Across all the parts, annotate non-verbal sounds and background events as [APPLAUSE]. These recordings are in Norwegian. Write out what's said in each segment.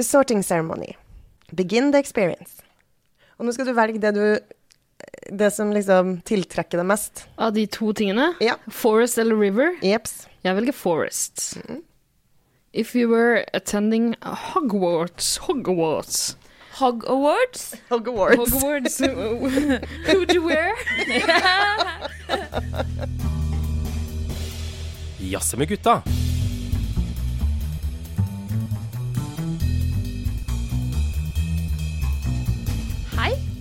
The sorting ceremony. Begin the experience. Og nå skal du velge det du Det som liksom tiltrekker deg mest. Av de to tingene, Ja. forest eller river, Jeps. jeg velger forest. If you were attending Hogwarts Hogwarts Hog Awards. Hogwarts. Awards. Who would you wear? [LAUGHS] Jazze med gutta.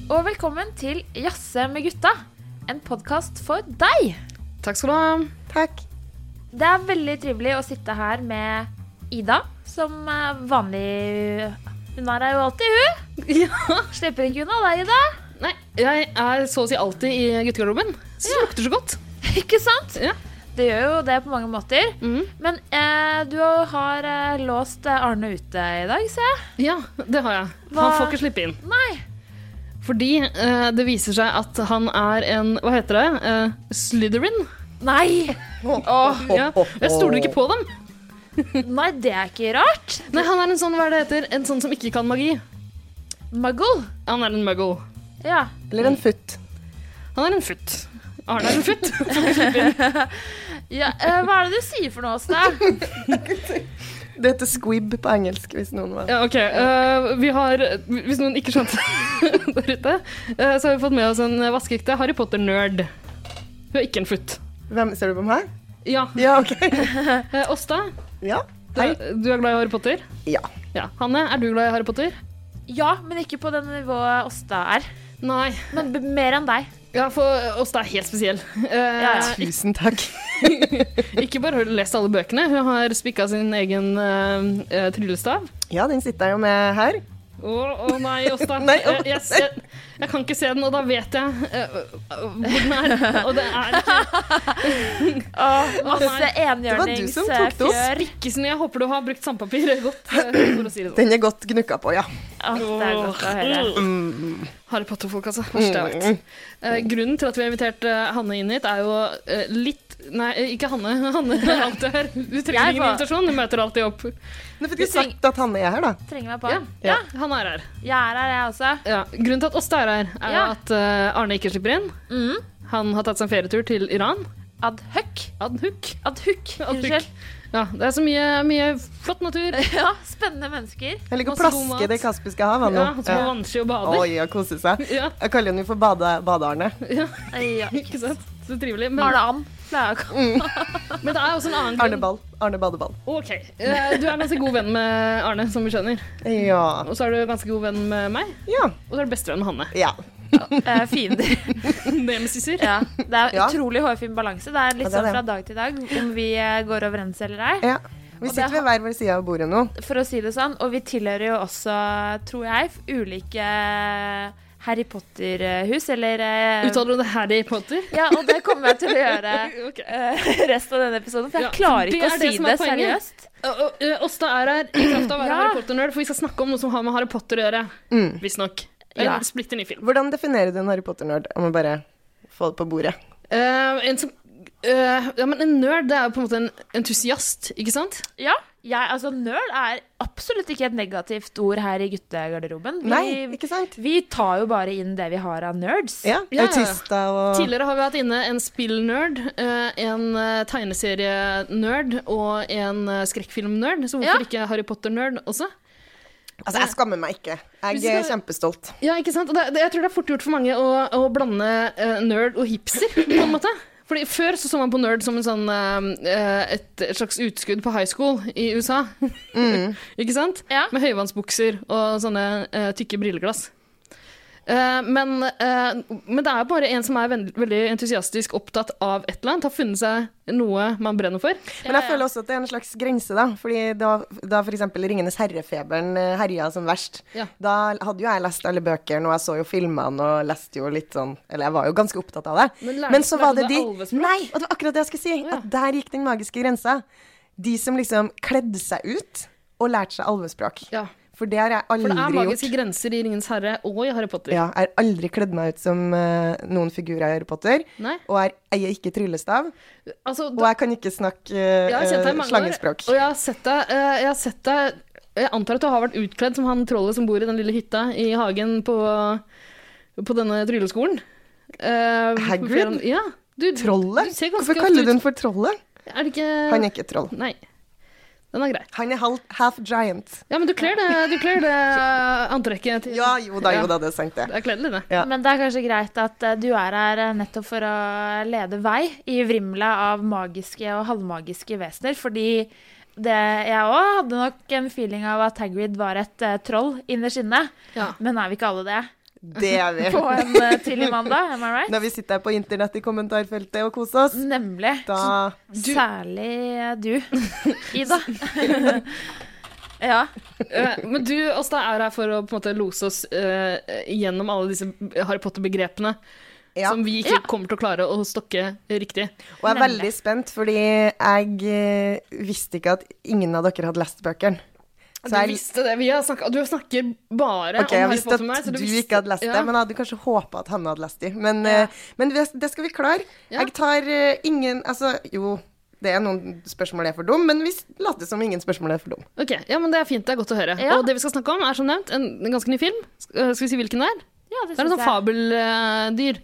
Og velkommen til Jazze med gutta. En podkast for deg. Takk skal du ha. Takk. Det er veldig trivelig å sitte her med Ida, som vanlig Hun er her jo alltid, hun. Ja. Slipper ikke unna deg, Ida. Nei, jeg er så å si alltid i guttegarderoben. Så det lukter så godt. [LAUGHS] Ikke sant? Ja. Det gjør jo det på mange måter. Mm. Men eh, du har eh, låst eh, Arne ute i dag, ser jeg. Ja, det har jeg. Hva- Han får ikke slippe inn. Nei. Fordi eh, det viser seg at han er en Hva heter det? Uh, Slytherin? Nei. Åh, Ja. Jeg stoler ikke på dem. Nei, det er ikke rart. Nei, han er en sånn, hva er det heter? En sånn som ikke kan magi. Muggle. Han er en muggle. Ja. Eller en futt. Han er en futt. Arne er en futt. [LAUGHS] ja eh, hva er det du sier for noe, Åsta? [LAUGHS] Det heter squib på engelsk, hvis noen var Ja, ok. uh, vi har, hvis noen ikke skjønte [LAUGHS] der ute, uh, så har vi fått med oss en vaskeekte Harry Potter-nerd. Hun er ikke en futt. Hvem ser du på meg? Ja. Ja, OK. uh, [LAUGHS] Åsta, Ja. du, du er glad i Harry Potter? Ja. Ja. Hanne, er du glad i Harry Potter? Ja, men ikke på det nivået Åsta er. Nei. Men b mer enn deg. Ja, for Åsta er helt spesiell. Uh, Ja, ja. Tusen takk. [LAUGHS] Ikke bare har du lest alle bøkene, hun har spikka sin egen eh, eh, tryllestav. Ja, den sitter jeg jo med her. Å å nei, Åsta. Jeg, jeg, jeg, jeg kan ikke se den, og da vet jeg eh, hvor den er. Og det er ikke [LAUGHS] Masse Det var du som tok det opp. enhjørningsfjør. Spikkesen. Jeg håper du har brukt sandpapir godt, eh, for å si det sånn. Den er godt gnukka på, ja. Oh, det er godt å høre. Harry Potter-folk, altså. Verste jeg vet. Eh, grunnen til at vi har invitert eh, Hanne inn hit, er jo eh, litt Nei, ikke Hanne. [LAUGHS] Hanne er [LAUGHS] alltid her. Du trenger Jeg ingen får- invitasjon, du møter alltid opp. Du fikk du sagt at Hanne er her, da. Trenger meg på. Ja, Ja. Han er her. Jeg er her, jeg også. Ja. Grunnen til at Åsta er her, er Ja. at eh, Arne ikke slipper inn. Mm. Han har tatt seg en ferietur til Iran. Ad hoc. Ad hoc. Ad hoc. Unnskyld. Ja, det er så mye, mye flott natur. [LAUGHS] Ja, spennende mennesker. Jeg liker å plaske det kaspiske hav. Ja. Som på vannski og bade Oi, og kose seg. Ja, Jeg kaller henne jo for bade, Bade-Arne. ja, Ja. ikke sant? Så trivelig. Men, Arne And. Pleier mm. [LAUGHS] men det er også en annen grunn. Arne Ball. Arne Badeball. Ok, eh, Du er ganske god venn med Arne, som vi skjønner. Ja. Og så er du ganske god venn med meg. Ja. Og så er du bestevenn med Hanne. ja. eh, fiender. [LAUGHS] Nemesiser. Ja, det er Ja. utrolig hårfin balanse. Det er litt Ja, det er sånn fra dag til dag om vi eh, går overens eller ei. ja. Vi sitter ved hver vår side av bordet nå. For å si det sånn. Og vi tilhører jo også, tror jeg, ulike Harry Potter-hus, eller eh, Uttaler du det Harry Potter? Ja, og det kommer jeg til å gjøre [LAUGHS] okay. eh, resten av denne episoden. For jeg Ja, klarer ikke å si det det seriøst. Åsta er her i kraft av å være Ja. Harry Potter-nerd, for vi skal snakke om noe som har med Harry Potter å gjøre. Mm. Visstnok. Ja. splitter ny film. Hvordan definerer du en Harry Potter-nerd? Jeg må bare få det på bordet. Uh, en som Uh, Ja, men en nerd, det er jo på en måte en entusiast, ikke sant? Ja, jeg, altså nerd er absolutt ikke et negativt ord her i guttegarderoben. Vi, Nei, ikke sant? vi tar jo bare inn det vi har av nerds. Ja, Ja. Autister og Tidligere har vi hatt inne en spill-nerd, eh, en eh, tegneserie-nerd og en eh, skrekkfilm-nerd. Så hvorfor Ja. ikke Harry Potter-nerd også? Altså, jeg skammer meg ikke. Jeg er kjempestolt. Ja, ikke sant? Og Det, det, jeg tror det er fort gjort for mange å, å blande nerd og hipster, på en måte. Fordi Før så, så man på nerd som en sånn, uh, et, et slags utskudd på high school i USA. [LAUGHS] ikke sant? Ja. Med høyvannsbukser og sånne uh, tykke brilleglass. Eh, men, eh, men det er bare en som er veldig, veldig entusiastisk opptatt av et eller annet, har funnet seg noe man brenner for. Men jeg føler også at det er en slags grense, da. Fordi da, da f.eks. Ringenes herre-feberen eh, herja som verst, Ja. da hadde jo jeg lest alle bøkene, og jeg så jo filmene og leste jo litt sånn Eller jeg var jo ganske opptatt av det. Men lærte- Men så var det de alvespråk? Nei, og det var akkurat det jeg skulle si. ja. At der gikk den magiske grensa. De som liksom kledde seg ut og lærte seg alvespråk. Ja. For det har jeg For det er magiske gjort. grenser i Ringens herre og i Harry Potter. Ja, jeg har aldri kledd meg ut som uh, noen figurer i Harry Potter. Nei? Og jeg eier ikke tryllestav. Altså, Og jeg kan ikke snakke mange slangespråk. og jeg har sett deg, uh, jeg har sett deg Jeg antar at du har vært utkledd som han trollet som bor i den lille hytta i hagen på, på denne trylleskolen. Uh, Hagrid? Ja. Du, Trollet? Du Hvorfor kaller du den for trollet? Er det ikke Han er ikke troll. Nei. Den er grei. Han er half, half giant. Ja, men du kler det, du kler det eh, antrekket til Ja, jo da, jo da, det er sant, det. Det er kledelig, det. Ja. Men det er kanskje greit at eh, du er her eh, nettopp for å lede vei i vrimla av magiske og halvmagiske vesener, fordi det, jeg òg hadde nok en feeling av at Hagrid var et uh, troll innerst inne. Ja. Men er vi ikke alle det? Det er vi. [LAUGHS] På en uh, tidlig [LAUGHS] mandag, am I right? Når vi sitter her på internett i kommentarfeltet og koser oss, Nemlig. da Særlig eh, du, [LAUGHS] Ida. ja. Eh, Men du, Åsta, er her for å på en måte lose oss uh, gjennom alle disse Harry Potter-begrepene. Ja. Som vi ikke kommer til å klare å stokke riktig. Og jeg er veldig spent, fordi jeg visste ikke at ingen av dere hadde lest bøkene. Du jeg, visste det. Vi har snakket, du snakker bare ok, om jeg Harry visste Potter med meg. at så du visste- ikke hadde lest ja. det, men jeg hadde kanskje håpa at Hanne hadde lest det. Men, Ja. uh, men det skal vi klare. Ja. Jeg tar uh, ingen Altså, jo, det er noen spørsmål jeg er for dum, men vi later som ingen spørsmål er for dum. Ok, ja, men Det er fint. Det er godt å høre. Ja. Og det vi skal snakke om, er som nevnt en, en ganske ny film. Skal, vi si hvilken det er? ja, det Det er en sånn fabeldyr. fabeldyr.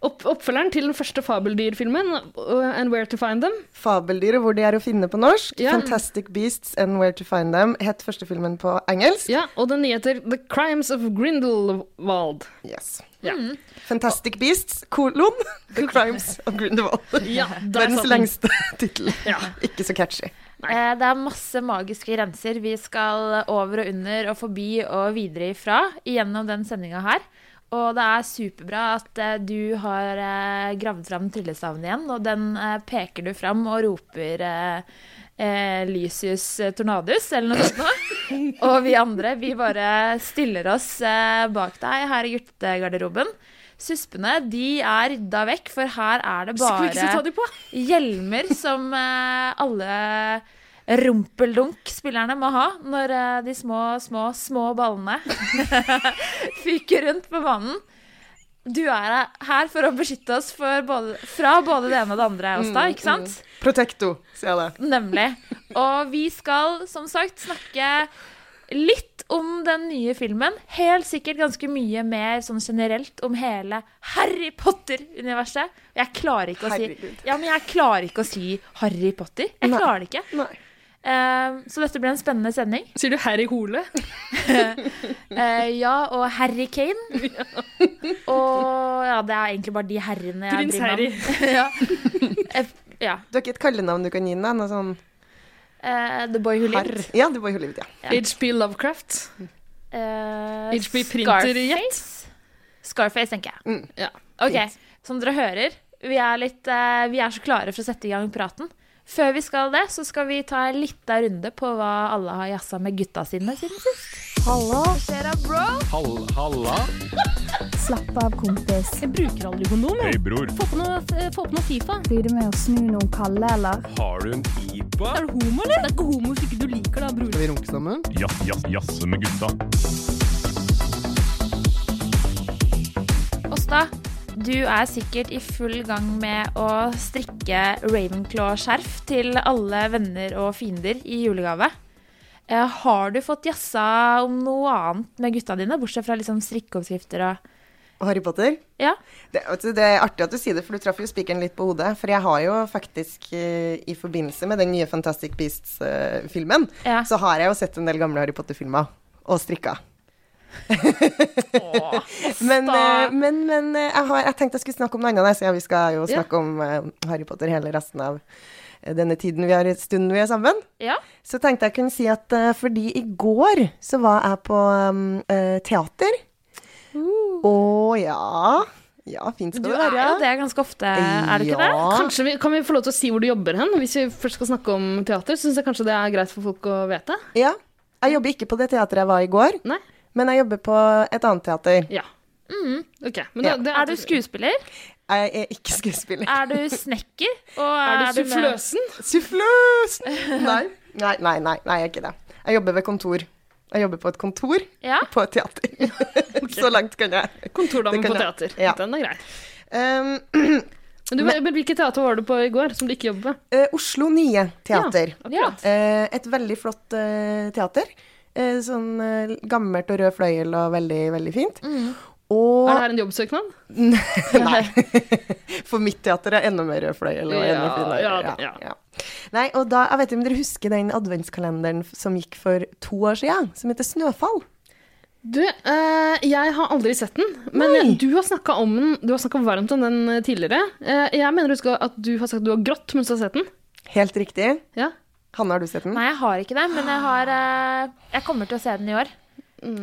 Opp, oppfølgeren til den første fabeldyrfilmen, And Where to Find Them. Fabeldyr og hvor de er å finne på norsk. Ja. Fantastic Beasts and Where to Find Them het første filmen på engelsk. Ja, Og den nye heter The Crimes of Grindelwald. Yes. Ja, Fantastic Beasts, kolon, [LAUGHS] The Crimes of Grindelwald. [LAUGHS] ja Verdens sånn. lengste [LAUGHS] tittel. Ja. Ikke så catchy. Eh, Det er masse magiske grenser vi skal over og under og forbi og videre ifra gjennom den sendinga her. Og det er superbra at eh, du har eh, gravd fram tryllestaven igjen, og den eh, peker du fram og roper eh, Lysius Tornadus, eller noe sånt noe. Og vi andre, vi bare stiller oss bak deg her i guttegarderoben. Suspene de er rydda vekk, for her er det bare hjelmer som eh, alle rumpeldunk-spillerne må ha når eh, de små, små, små ballene [LAUGHS] fyker rundt på banen. Du er her for å beskytte oss både, fra både det ene og det andre, Åsta, ikke sant? Protecto, sier jeg det. Nemlig. Og vi skal som sagt snakke litt om den nye filmen. Helt sikkert ganske mye mer sånn generelt om hele Harry Potter-universet. Jeg klarer ikke å si Herregud. Ja, men jeg klarer ikke å si Harry Potter. Jeg Nei. klarer det ikke. Nei. Eh, så dette blir en spennende sending. Sier du Harry Hole? [LAUGHS] Eh, ja, og Harry Kane. [LAUGHS] og ja, det er egentlig bare de herrene jeg Prins. Harry. [LAUGHS] ja. Ja. Du har ikke et kallenavn du kan gi den? Noe sånn uh, The Boy Who Lived. Ja, The Boy Who Lived, ja. Ja. HP Lovecraft. Uh, HP printerjet. Scarface. Scarface, tenker jeg. Mm. Ja. Ok, som dere hører, vi er, litt, uh, vi er så klare for å sette i gang praten. Før vi skal det, så skal vi ta en liten runde på hva alle har jazza med gutta sine siden sist. Hallo, Hva skjer da, bro? Hall, halla. [LAUGHS] slapp av, kompis. Jeg bruker aldri kondom. Hei, bror. Få på noe, få på noe Fifa. Blir det med å snu noen kalde, eller? Har du en IPA? Er du homo, eller? Det er ikke homo hvis ikke du liker det, bror. Skal vi runke sammen? Jazz, jazz, jazze med gutta. Åsta, du er sikkert i full gang med å strikke Ravenclaw-skjerf til alle venner og fiender i julegave. Eh, har du fått jazza om noe annet med gutta dine, bortsett fra liksom strikkeoppskrifter og Harry Potter? Ja. Det, du, det er artig at du sier det, for du traff jo spikeren litt på hodet. For jeg har jo faktisk, eh, i forbindelse med den nye Fantastic Beasts-filmen, Ja. så har jeg jo sett en del gamle Harry Potter-filmer. Og strikka. Men, eh, men, men eh, jeg, har, jeg tenkte jeg skulle snakke om noe annet, så vi skal jo Ja. snakke om eh, Harry Potter hele resten av denne tiden vi har, stunden vi er sammen. Ja. Så tenkte jeg kunne si at fordi i går så var jeg på um, teater. Å ja. Ja, fint skal Du det er jo det ganske ofte, er du ikke det? Kanskje vi, Kan vi få lov til å si hvor du jobber hen? Hvis vi først skal snakke om teater, syns jeg kanskje det er greit for folk å vite. Ja. Jeg jobber ikke på det teatret jeg var i går, Nei? Men jeg jobber på et annet teater. Ja. Ok. Men Ja. det, Er du skuespiller? Jeg er ikke skuespiller. Er du snekker? Og Er du suffløsen? suffløsen? Nei. Nei, nei, nei, nei, jeg er ikke det. Jeg jobber ved kontor. Jeg jobber på et kontor Ja. [LAUGHS] på et teater. [LAUGHS] Så langt kan jeg. Kontordame kan på jeg- teater. ja. Den er grei. Um, Men men Hvilket teater var du på i går, som du ikke jobber på? Uh, Oslo Nye Teater. Akkurat. uh, et veldig flott uh, teater. Eh, sånn eh, gammelt og rød fløyel og veldig, veldig fint. Og Er det her en jobbsøknad? [LAUGHS] Nei. [LAUGHS] For mitt teater er enda mer rød fløyel og enda Ja, finere. ja, ja. ja. Nei, og da, jeg vet ikke om dere husker den adventskalenderen som gikk for to år siden, som heter Snøfall? Du, eh, jeg har aldri sett den, men Nei. du har snakka om den Du har snakket varmt om den eh, tidligere. Eh, jeg mener du skal at du har sagt at du har grått mens du har sett den. Helt riktig. Ja. Hanne, har du sett den? Nei, jeg har ikke det, men jeg har uh, Jeg kommer til å se den i år.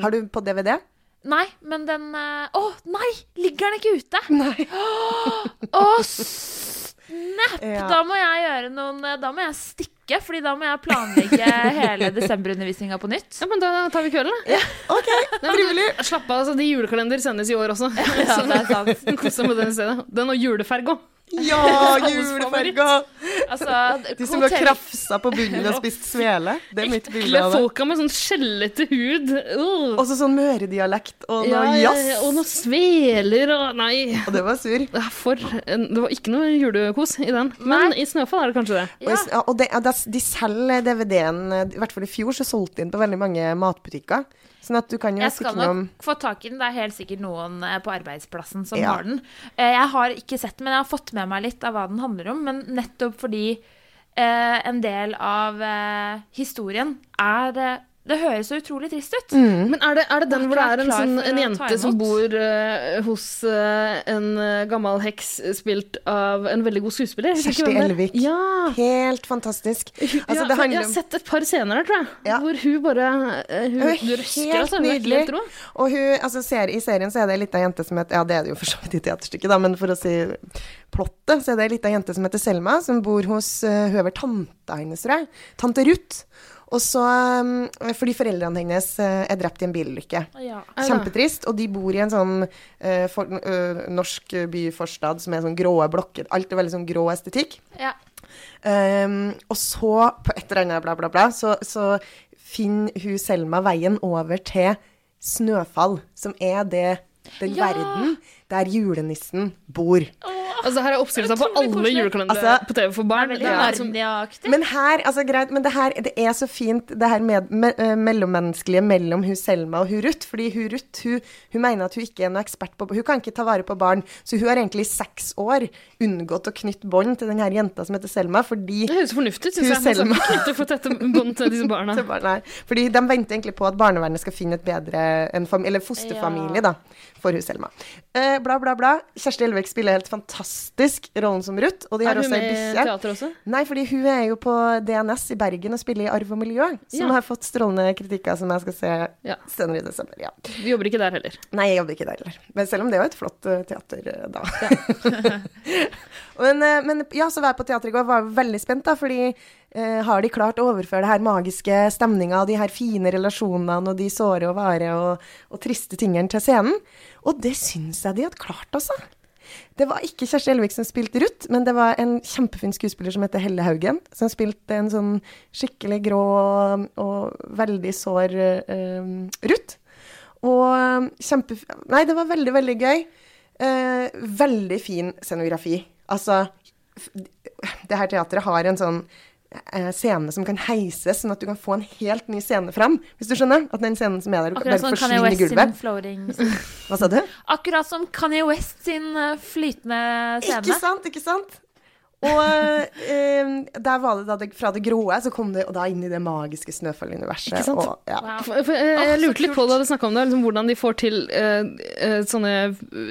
Har du på DVD? Nei, men den eh, oh, nei! Ligger den ikke ute? [LAUGHS] Nei. Å, snap! Ja. Da må jeg gjøre noen eh, Da må jeg stikke, Fordi da må jeg planlegge [LAUGHS] hele desemberundervisninga på nytt. ja, men da tar vi kvelden, da. Ja. OK, trivelig. Slapp av, altså, de julekalender sendes i år også. Ja, det er [LAUGHS] sant. Kos deg med den i stedet. Den og juleferg òg. Ja, [LAUGHS] julefarga! Altså, De som har krafsa på bunnen og spist svele. Det er mitt bilde av det. folka med sånn skjellete hud. Uh. Også sånn møredialekt og noe jazz. ja, og noe sveler og Nei. Og det var sur. For Det var ikke noe julekos i den. Men Nei. i Snøfall er det kanskje det. Og, ja, og det, ja, det, de selger DVD-en I hvert fall i fjor så solgte de den på veldig mange matbutikker. Sånn at du kan jo Jeg skal nok om få tak i den. Det er helt sikkert noen eh, på arbeidsplassen som Ja. har den. Eh, Jeg har ikke sett den, men jeg har fått med meg litt av hva den handler om. Men nettopp fordi eh, en del av historien er Det høres så utrolig trist ut. Men er det, er det den hvor det er en, sånn, en jente som bor uh, hos uh, en eh, gammel heks spilt av en veldig god skuespiller? Kjersti er. Elvik. Ja. Helt fantastisk. Altså, ja, det handler jeg har sett et par scener der, tror jeg. Ja. Hvor hun bare uh, Hun, Hun er du røsker, helt altså. Nydelig. helt. Og hun, altså ser, I serien så er det ei lita jente som heter Ja, det er det jo for så vidt i teaterstykket, da, men for å si plottet, så er det ei lita jente som heter Selma, som bor hos uh, Hun er vel tanta hennes, tror jeg. Tante Ruth. Og så um, Fordi foreldrene hennes eh, er drept i en bilulykke. Ja. Kjempetrist. Og de bor i en sånn uh, for, uh, norsk byforstad som er sånn grå blokker. Alt er veldig sånn grå estetikk. Ja. Um, og så, på et eller annet bla, bla, bla, så, så finner hun Selma veien over til Snøfall, som er det, den Ja. verden der julenissen bor. Altså, her er oppskrifta på alle julekalendere Altså, på TV for barn. Det er det er Men her, altså greit, men det her, det er så fint, det her med, me, eh, mellommenneskelige mellom hun Selma og hun Ruth. Fordi hun Ruth, hun, hun mener at hun ikke er noe ekspert på Hun kan ikke ta vare på barn. Så hun har egentlig i seks år unngått å knytte bånd til den her jenta som heter Selma, fordi Det høres fornuftig ut, syns jeg. Skal Selma. ikke for tette bånd til disse barna. [LAUGHS] til barna. Fordi de venter egentlig på at barnevernet skal finne et bedre en fam eller fosterfamilie da, for hun Selma. Eh, bla, bla, bla. Kjersti Elvik spiller helt fantastisk rollen som Ruth. Og de har Er hun også med i teater også? Nei, fordi hun er jo på DNS i Bergen og spiller i Arv og miljø, som Ja. har fått strålende kritikker som jeg skal se Ja. senere i desember. Ja. Du jobber ikke der heller. Nei, jeg jobber ikke der heller. Men selv om det jo et flott eh, teater eh, da. [LAUGHS] men, eh, men ja, så var jeg på teater i går, var veldig spent da, fordi har de klart å overføre det her magiske stemninga og de her fine relasjonene og de såre og vare og, og triste tingene til scenen? Og det syns jeg de hadde klart, altså. Det var ikke Kjersti Elvik som spilte Ruth, men det var en kjempefin skuespiller som heter Helle Haugen, som spilte en sånn skikkelig grå og, veldig sår eh, Ruth. Og eh, kjempe... Nei, det var veldig, veldig gøy. Eh, veldig fin scenografi. Altså, det her teatret har en sånn eh, scene som kan heises, sånn at du kan få en helt ny scene fram, hvis du skjønner? At den scenen som er der, du kan Akkurat bare som Kanye forsvinne i gulvet. floating [LAUGHS] Hva sa du? Akkurat som Kanye West sin eh, flytende scene. Ikke sant, ikke sant? Og eh, der var det da det, fra det gråe, så kom det og da inn i det magiske Snøfall-universet. Ikke sant? Og, ja. Wow. For, for, jeg, lurte litt på da du snakka om det, liksom, hvordan de får til eh, eh, sånne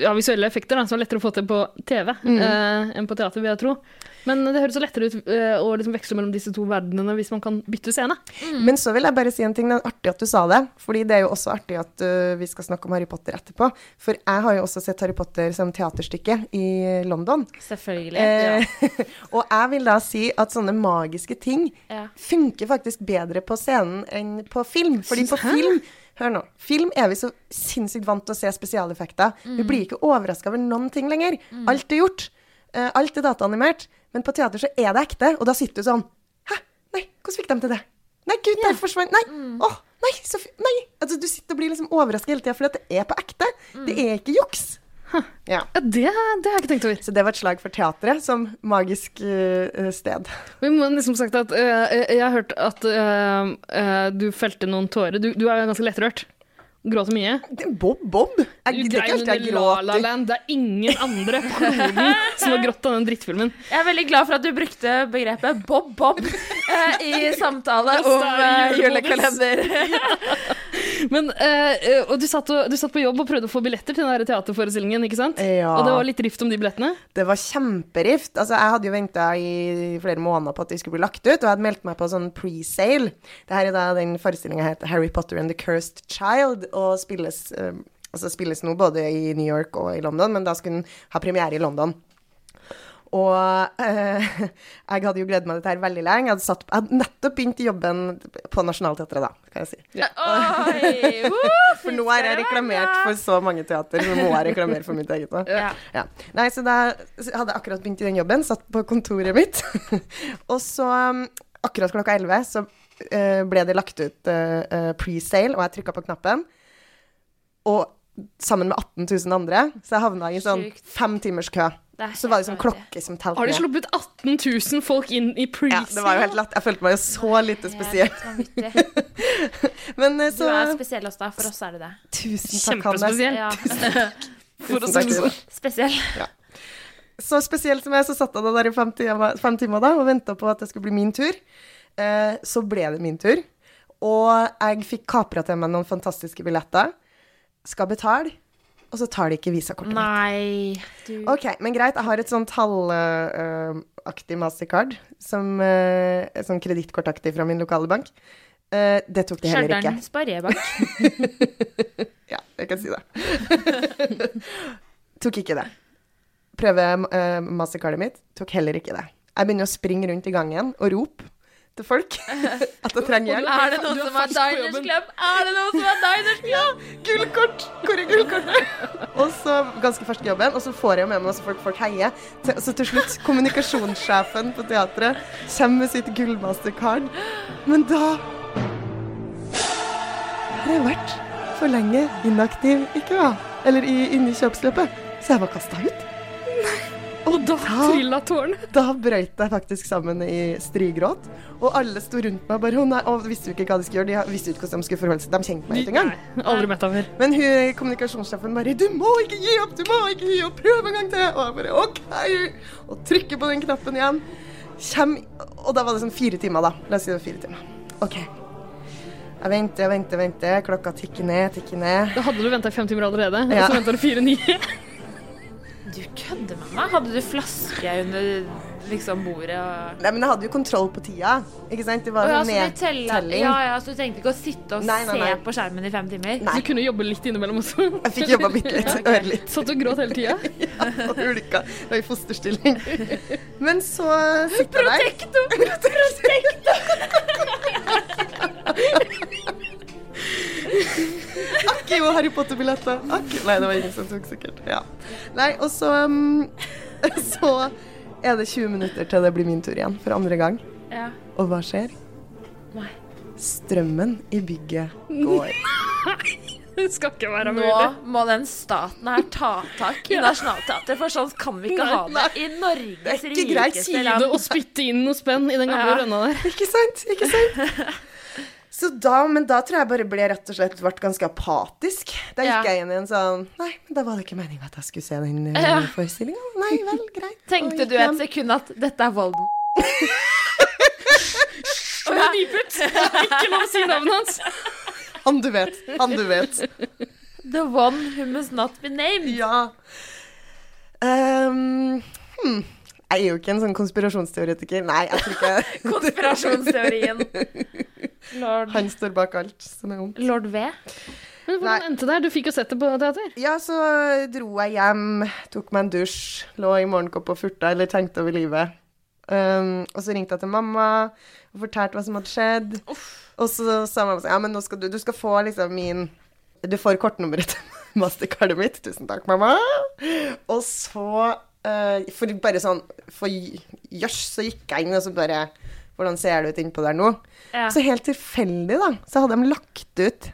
ja, visuelle effekter da, som er lettere å få til på TV Mm. eh, enn på teater, vil jeg tro. Men det høres så lettere ut eh, å liksom veksle mellom disse to verdenene hvis man kan bytte scene. Men så vil jeg bare si en ting. Det er artig at du sa det. Fordi det er jo også artig at uh, vi skal snakke om Harry Potter etterpå. For jeg har jo også sett Harry Potter som teaterstykke i London. Selvfølgelig. Eh, [LAUGHS] og jeg vil da si at sånne magiske ting Ja. funker faktisk bedre på scenen enn på film. Fordi på film Hør nå. Film er vi så sinnssykt vant til å se spesialeffekter. Vi blir ikke overraska over noen ting lenger. Alt er gjort. Eh, alt er dataanimert. Men på teater så er det ekte, og da sitter du sånn Hæ? Nei, hvordan fikk de til det? Nei, gud, der forsvant Nei! Åh, nei, så Nei! Altså, du sitter og blir liksom overraska hele tida at det er på ekte. Det er ikke juks. Ja. Ja, det, det har jeg ikke tenkt over. Så det var et slag for teatret som magisk uh, sted. Vi må liksom sagt at uh, Jeg har hørt at uh, du felte noen tårer. Du, du er ganske lettrørt. Gråter mye. Er Bob Bob! Jeg Du gidder ikke grein jeg gråter. La La. Land. Det er ingen andre på kloden som har grått av den drittfilmen. Jeg er veldig glad for at du brukte begrepet Bob Bob eh, i samtale om er eh, julekalender. [LAUGHS] Men, uh, og du satt, og du satt på jobb og prøvde å få billetter til den teaterforestillingen, ikke sant? Ja. Og det var litt rift om de billettene? Det var kjemperift. Altså, jeg hadde jo venta i flere måneder på at de skulle bli lagt ut, og jeg hadde meldt meg på sånn pre-sale. Det her er da den forestillinga heter Harry Potter and the Cursed Child, og spilles, uh, altså spilles nå både i New York og i London, men da skulle den ha premiere i London. Og eh, [LAUGHS] jeg hadde jo gledet meg til dette her veldig lenge. Jeg hadde, satt, jeg hadde nettopp begynt jobben på Nationaltheatret, da, kan jeg si. [LAUGHS] Oi, woo, For nå har jeg reklamert for så mange teater, så nå må jeg reklamere for mitt eget nå. Ja. Ja. Nei, så da hadde jeg akkurat begynt i den jobben, satt på kontoret mitt. [LAUGHS] og så, um, akkurat klokka 11, så eh, ble det lagt ut eh, eh, pre-sale, og jeg trykka på knappen. Og sammen med 18 000 andre, så jeg havna i sånn femtimerskø. fem kø. Det er Så var det sånn klokke som telte Har de sluppet 18 000 folk inn i Ja, pre-sale? det var jo helt latt. Jeg følte meg jo så lite spesiell. [LAUGHS] Men så Du er spesiell også, da. for oss er du det. Tusen takk, Hanne. Kjempespesiell. Ja. [LAUGHS] For å Tusen si takk, det [LAUGHS] sånn. Spesiell. Så spesielt som jeg, så satt jeg da der i fem timer, fem timer da, og venta på at det skulle bli min tur. Eh, så ble det min tur. Og jeg fikk kapra til meg noen fantastiske billetter. Skal betale, og så tar de ikke visakortet. Nei, du Ok, men greit. Jeg har et sånt halvaktig mastercard, som, uh, sånn kredittkortaktig fra min lokale bank. Eh, det tok de heller ikke. Stjørdal Sparebank. [LAUGHS] Ja, jeg kan si det. [LAUGHS] tok ikke det. Prøve uh, mastercardet mitt, tok heller ikke det. Jeg begynner å springe rundt i gangen og rope til folk [LAUGHS] at jeg trenger hjelp. Er det noen som er Diners. Club? Er det noen som er Diners Club? Gullkort! Hvor er gullkortet? og så ganske fersk i jobben, og så får jeg jo med meg masse folk folk heier. Til- Så til slutt, kommunikasjonssjefen på teatret kommer med sitt gullmastercard. Men da har jeg vært for lenge inaktiv ikke hva? Eller i, inne i kjøpsløpet. Så jeg var kasta ut. Og da trilla tårene. Da brøyt jeg faktisk sammen i strigråt. Og alle sto rundt meg bare, «Å nei», og visste jo ikke hva de skulle gjøre. De visste jo ikke hvordan de skulle forholde seg. De kjente meg ikke engang. Nei, aldri møtt før. Men hun, kommunikasjonssjefen bare 'Du må ikke gi opp! Du må ikke gi opp! Prøv en gang til!' Og jeg bare 'OK!' Og trykker på den knappen igjen. Kjem, og da var det sånn fire timer, da. La oss si det var fire timer. OK. Jeg venter, og venter, venter. Klokka tikker ned, tikker ned. Da hadde du venta i fem timer allerede, Ja. og så venta du fire nye. [LAUGHS] Du kødder med meg. Hadde du flaske under liksom bordet og Nei, men jeg hadde jo kontroll på tida. Ikke sant? Det var var ja, nedtelling. Ja, ja, så du trengte ikke å sitte og Nei, nei, nei. se på skjermen i fem timer? Nei. Du kunne jobbe litt innimellom også. Jeg fikk jobba bitte litt. [LAUGHS] Ørlitt. Satt og gråt hele tida. og ulka. Og i fosterstilling. [LAUGHS] Men så sitter jeg der. Protekto! [LAUGHS] Akk jo, Harry Potter-billetter. Nei, det var ingen som tok, sikkert. Ja. Nei, og så um, [LAUGHS] Så er det 20 minutter til det blir min tur igjen, for andre gang. Ja. Og hva skjer? Nei. Strømmen i bygget går. [LAUGHS] Det skal ikke være Nå må den staten her ta tak i Nationaltheatret, for sånn kan vi ikke ha det i Norges Det er ikke greit. rikeste Gi og spytte inn noe spenn i den gamle Ja. rønna der. Ikke sant? Ikke sant? [LAUGHS] Så da, men da tror jeg bare ble rett og slett ble ganske apatisk. Da gikk Ja. jeg inn i en sånn Nei, men da var det ikke meningen at jeg skulle se den uh, Ja. forestillinga. Nei vel, greit. [LAUGHS] Tenkte du et hjem. sekund at dette er Volden? [LAUGHS] Og jeg beepet. [LAUGHS] Ikke lov å si navnet hans. Han du vet. Han du vet. The one who must not be named. Ja. Um, hmm. Jeg er jo ikke en sånn konspirasjonsteoretiker. Nei, jeg tror ikke Konspirasjonsteorien. Lord, han står bak alt som er vondt. Lord V. Men hvordan Nei. endte det? Du fikk jo sett det på teater. Ja, så dro jeg hjem, tok meg en dusj, lå i morgenkopp og furta, eller tenkte over livet. Um, og så ringte jeg til mamma og fortalte hva som hadde skjedd. Og så sa mamma sånn, ja, men nå skal du, du skal få liksom min Du får kortnummeret til [LAUGHS] mastercardet mitt. Tusen takk, mamma. Og så, uh, for bare sånn For jøss, så gikk jeg inn, og så bare Hvordan ser det ut innpå der nå? Ja. Så helt tilfeldig, da, så hadde de lagt ut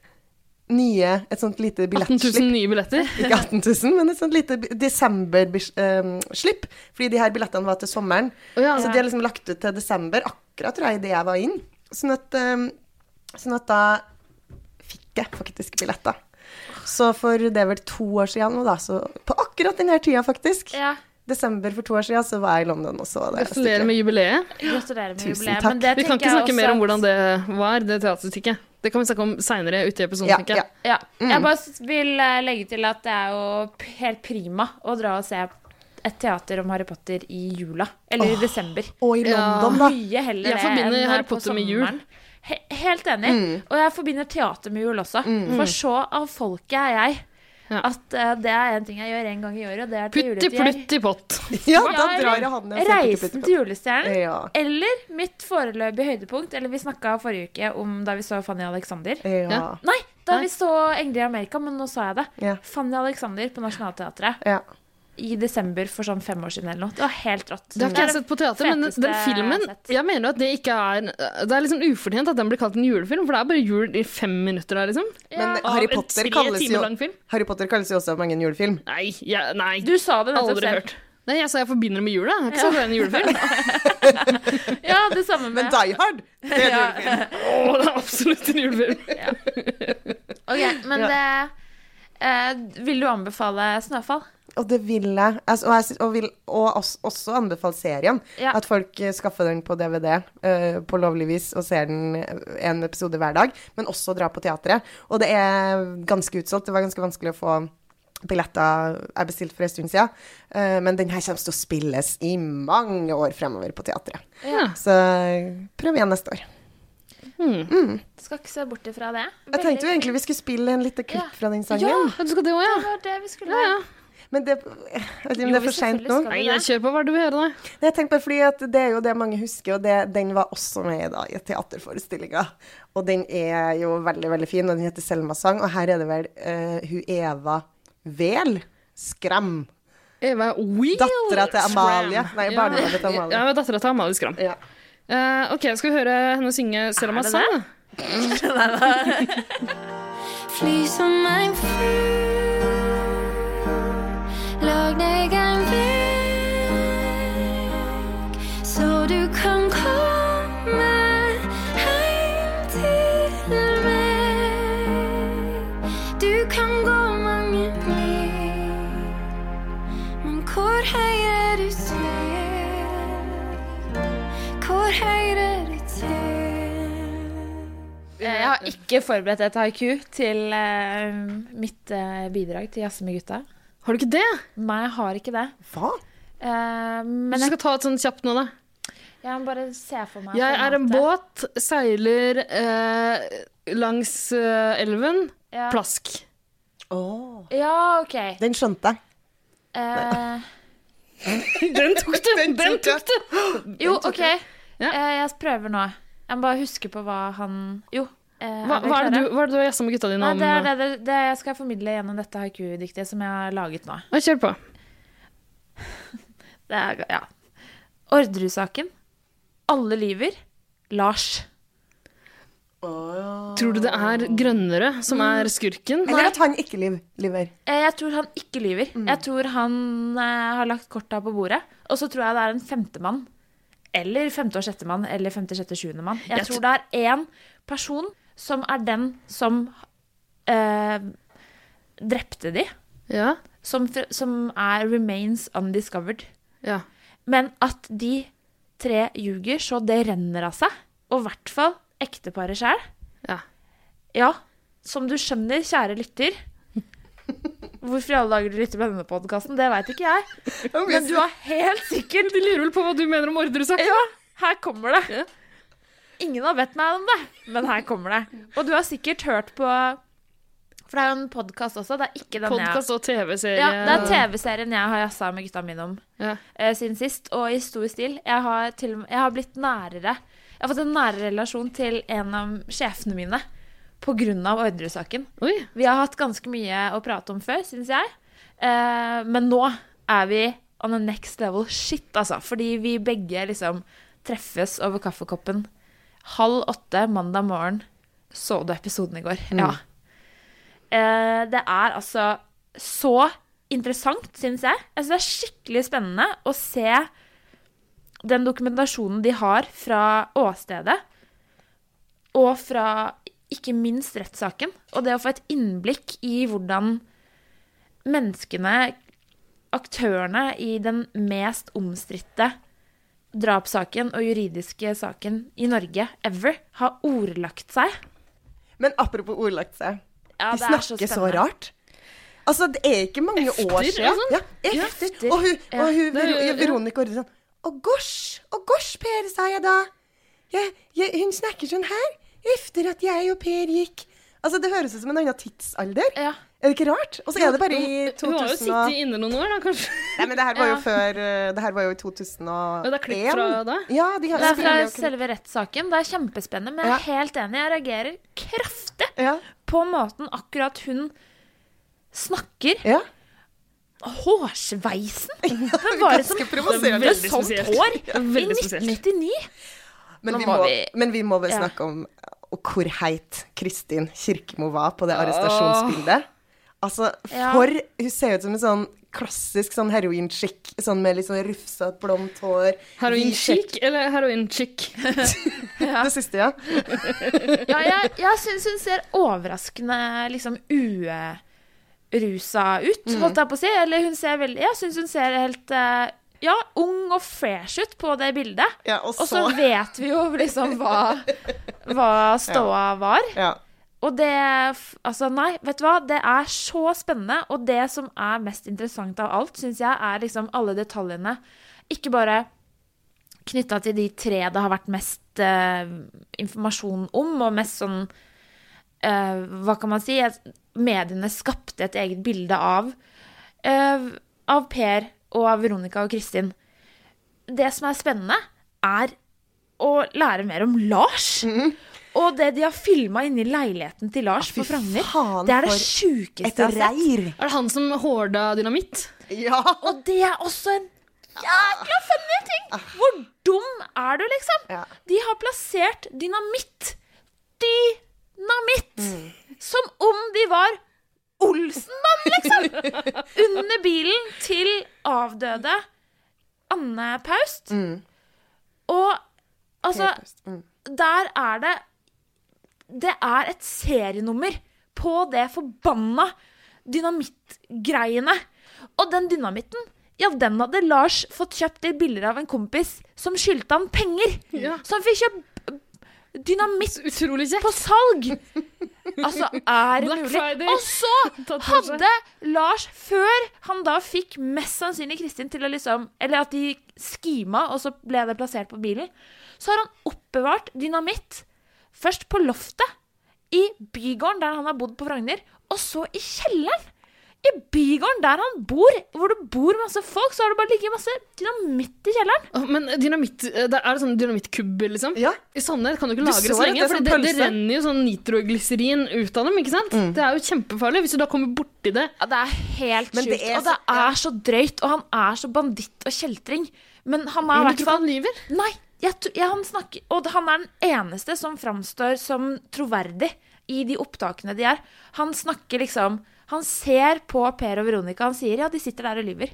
nye, et sånt lite 18 billettslipp. 000 nye billetter. [LAUGHS] Ikke 18 000, men et sånt lite desember-slipp. fordi de her billettene var til sommeren. Oh, ja. Så de har liksom lagt ut til desember, akkurat tror jeg, idet jeg var inn. Sånn at, um, sånn at da fikk jeg faktisk billetter. Så for det er vel to år siden nå, da, så på akkurat denne tida, faktisk, Ja, desember for to år siden, så var jeg i London og så det. Gratulerer med jubileet. gratulerer med Tusen jubileet. takk. Men det Vi kan ikke snakke mer om hvordan det var, det teaterstykket. Det kan vi snakke om seinere ute i episoden, Ja, tenker jeg. Ja. Mm. Jeg bare vil eh, legge til at det er jo helt prima å dra og se et teater om Harry Potter i jula. Eller i desember. Og i London, da. Mye heller Jeg forbinder eh, Harry Potter med jul. He helt enig. Mm. Og jeg forbinder teater med jul også. For så av folket er jeg. Ja. At uh, det er en ting jeg gjør en gang i året, og det er til Putti juletider. plutt i pott. [LAUGHS] Ja, da drar jeg han ned Reisen til julestjernen. Ja. Eller mitt foreløpige høydepunkt. Eller vi snakka forrige uke om da vi så Fanny Alexander. Ja. Nei, da Nei. vi så Engler i Amerika, men nå sa jeg det. Ja. Fanny Alexander på Nationaltheatret ja. I desember for sånn fem år siden eller noe. Det var helt rått. Det har ikke jeg sett på teater, men den, filmen. Jeg mener at det ikke er Det er liksom ufortjent at den blir kalt en julefilm, for det er bare jul i fem minutter der, liksom. Men Harry Potter kalles jo. Harry Potter kalles jo også mange en julefilm. Nei, ja, nei. Du sa det nettopp aldri selv. hørt. Nei, jeg sa jeg forbinder det med jula. Jeg har ikke sagt det er en julefilm. [LAUGHS] [LAUGHS] Ja, det samme Men Die Hard, det er en julefilm. Å, det er absolutt en julefilm. [LAUGHS] Ok, men det eh, Vil du anbefale Snøfall? Og det vil jeg. Altså, og, jeg og vil og også, også anbefale serien. Ja. At folk eh, skaffer den på DVD uh, på lovlig vis og ser den eh, en episode hver dag. Men også dra på teatret. Og det er ganske utsolgt. Det var ganske vanskelig å få billetter jeg bestilte for en stund siden. Uh, men den her kommer til å spilles i mange år fremover på teatret. Ja. Så eh, prøv igjen neste år. Skal ikke se bort ifra det. Jeg tenkte jo egentlig vi skulle spille en liten klipp Ja. fra den sangen. Ja. Ja, du skal det òg, Det var det vi skulle Ja, ja. Men det, jeg vet ikke om det er for seint nå. Nei, jeg kjør på hva du vil høre, da. Jeg tenker bare fordi at det er jo det mange husker, og det, den var også med da, i teaterforestillinga. Og den er jo veldig, veldig fin, og den heter Selma-sang. Og her er det vel uh, hun Eva Vel Skram. Eva Wheel Dattera til Amalie. Scram. Nei, barnebarnet til Amalie. Ja, dattera til Amalie Skram. Ja. Uh, ok, skal vi høre henne synge Selma sang? [LAUGHS] Fly som en fugl. Lag deg en så du kan komme hjem til meg. Du kan gå mange mil, men hvor høyre du til? Hvor Jeg har ikke forberedt et haiku til eh, mitt eh, bidrag til Jazze gutta. Har du ikke det? Nei, jeg har ikke det. Hva? Eh, men du jeg, skal ta et sånt kjapt nå, da. jeg må bare se for meg Jeg er en båt, seiler eh, langs eh, elven. Ja. Plask. Åh, Ja, OK. Den skjønte jeg. Eh, [LAUGHS] Den tok du! Den tok du! jo, OK. Ja. Eh, jeg prøver nå. Jeg må bare huske på hva han Jo. Eh, Hva, er hva, er det du, hva er det du har gjesta med gutta dine Nei, om? det er det, det, det jeg skal formidle gjennom dette haiku-diktet som jeg har laget nå. Kjør på. [LAUGHS] Det er, ja. Orderud-saken. Alle lyver. Lars. Tror du det er Grønnere som er skurken? Eller at han ikke liv, lyver. Eh, Jeg tror han ikke lyver. Jeg tror han eh, har lagt korta på bordet. Og så tror jeg det er en femtemann. Eller femte- og sjettemann. Eller femte, sjette, sjuendemann. Jeg Jeg tror det er én person som er den som eh, drepte de. Ja. Som, som er remains undiscovered. ja. Men at de tre ljuger så det renner av seg. Og i hvert fall ekteparet sjøl. Ja. Ja, som du skjønner, kjære lytter Hvorfor i alle dager du lytter på denne podkasten, det veit ikke jeg. [LAUGHS] Men du har helt sikkert [LAUGHS] De lurer vel på hva du mener om Orderud-saken? Ja, her kommer det. Ingen har bedt meg om det, men her kommer det. Og du har sikkert hørt på For det er jo en podkast også. Det er ikke den podcast og TV-serie. Ja, det er TV-serien jeg har jazza med gutta mine om Ja. uh, siden sist, og i stor stil. Jeg har, til, jeg har blitt nærere Jeg har fått en nærere relasjon til en av sjefene mine av Orderud-saken. Vi har hatt ganske mye å prate om før, syns jeg. Eh, men nå er vi on the next level shit, altså. Fordi vi begge liksom treffes over kaffekoppen halv åtte mandag morgen. Så du episoden i går? Ja. Eh, det er altså så interessant, syns jeg. Synes det er skikkelig spennende å se den dokumentasjonen de har fra åstedet, og fra ikke minst rettssaken. Og det å få et innblikk i hvordan menneskene, aktørene i den mest omstridte drapssaken og juridiske saken i Norge ever, har ordlagt seg. Men apropos ordlagt seg. Ja, de det er så snakker så, rart. Altså, det er ikke mange år siden. sånn? Ja, efter. Ja, Og hun, og hun er ja. Veronica Orre sånn Å gosh, å gosh, Per, sa jeg da. Jeg, jeg, hun snakker sånn her efter at jeg og Per gikk. Altså, det høres ut som en annen tidsalder. Ja. Er det ikke rart? Og så er det bare i Hun har jo sittet inne noen år, da, kanskje. Nei, men det her var jo Ja. før uh, Det her var jo i 2001. Ja, det er klipp fra da? Ja, de har Det er fra selve rettssaken. Det er kjempespennende, men jeg er helt enig. Jeg reagerer kraftig Ja. på måten akkurat hun snakker. ja. Hårsveisen! [LAUGHS] Hvem var det som hadde sånt hår Ja, i 1999? Men, vi må men vi må vel Ja. snakke om og hvor heit Kristin Kirkemo var på det arrestasjonsbildet. Altså, Ja. for Hun ser ut som en sånn klassisk sånn heroinchick, sånn med litt sånn rufsete, blondt hår. Heroin-chic eller heroin-chic? [LAUGHS] Det siste, ja. Ja, jeg, jeg syns hun ser overraskende liksom urusa ut, Mm. holdt jeg på å si. Eller hun ser veldig Jeg syns hun ser helt uh, ja, ung og fresh ut på det bildet. ja og så vet vi jo liksom hva, hva [LAUGHS] ståa var. ja. Og det Altså, nei, vet du hva? Det er så spennende. Og det som er mest interessant av alt, syns jeg, er liksom alle detaljene. Ikke bare knytta til de tre det har vært mest uh, informasjon om, og mest sånn uh, Hva kan man si? Mediene skapte et eget bilde av. uh, av Per og av Veronica og Kristin. Det som er spennende, er å lære mer om Lars. Og det de har filma inni leiligheten til Lars ah, på Frogner, det er det sjukeste jeg har sett. Er det han som horda dynamitt? Ja. Og det er også en jækla funny ting! Hvor dum er du, liksom? Ja. De har plassert dynamitt. Dynamitt! Som om de var Olsenmann, liksom! [LAUGHS] Under bilen til avdøde Anne Paust. Og altså Mm. Der er det Det er et serienummer på det forbanna dynamittgreiene. Og den dynamitten, ja, den hadde Lars fått kjøpt litt bilder av en kompis som skyldte han penger. Ja. Så han fikk kjøpt dynamitt på salg! Altså, er det mulig? Og så [LAUGHS] hadde Lars, før han da fikk mest sannsynlig Kristin til å liksom Eller at de skima, og så ble det plassert på bilen, så har han oppbevart dynamitt først på loftet i bygården der han har bodd på Frogner, og så i kjelleren. I bygården der han bor, hvor det bor masse folk, så har det bare ligget masse dynamitt i kjelleren. Men dynamitt, eh, det er det sånn dynamittkubber, liksom? Ja. I sannhet, kan du ikke lagre så så det, lenge, for sånn det, det renner jo sånn nitroglyserin ut av dem, ikke sant? Det er jo kjempefarlig hvis du da kommer borti det. Ja, det er helt Men sjukt. det er og det ja. er så drøyt, og han er så banditt og kjeltring. Men han er i hvert fall han lyver? Nei, jeg, jeg, han snakker Og han er den eneste som framstår som troverdig i de opptakene de er. Han snakker liksom Han ser på Per og Veronica, han sier ja, de sitter der og lyver.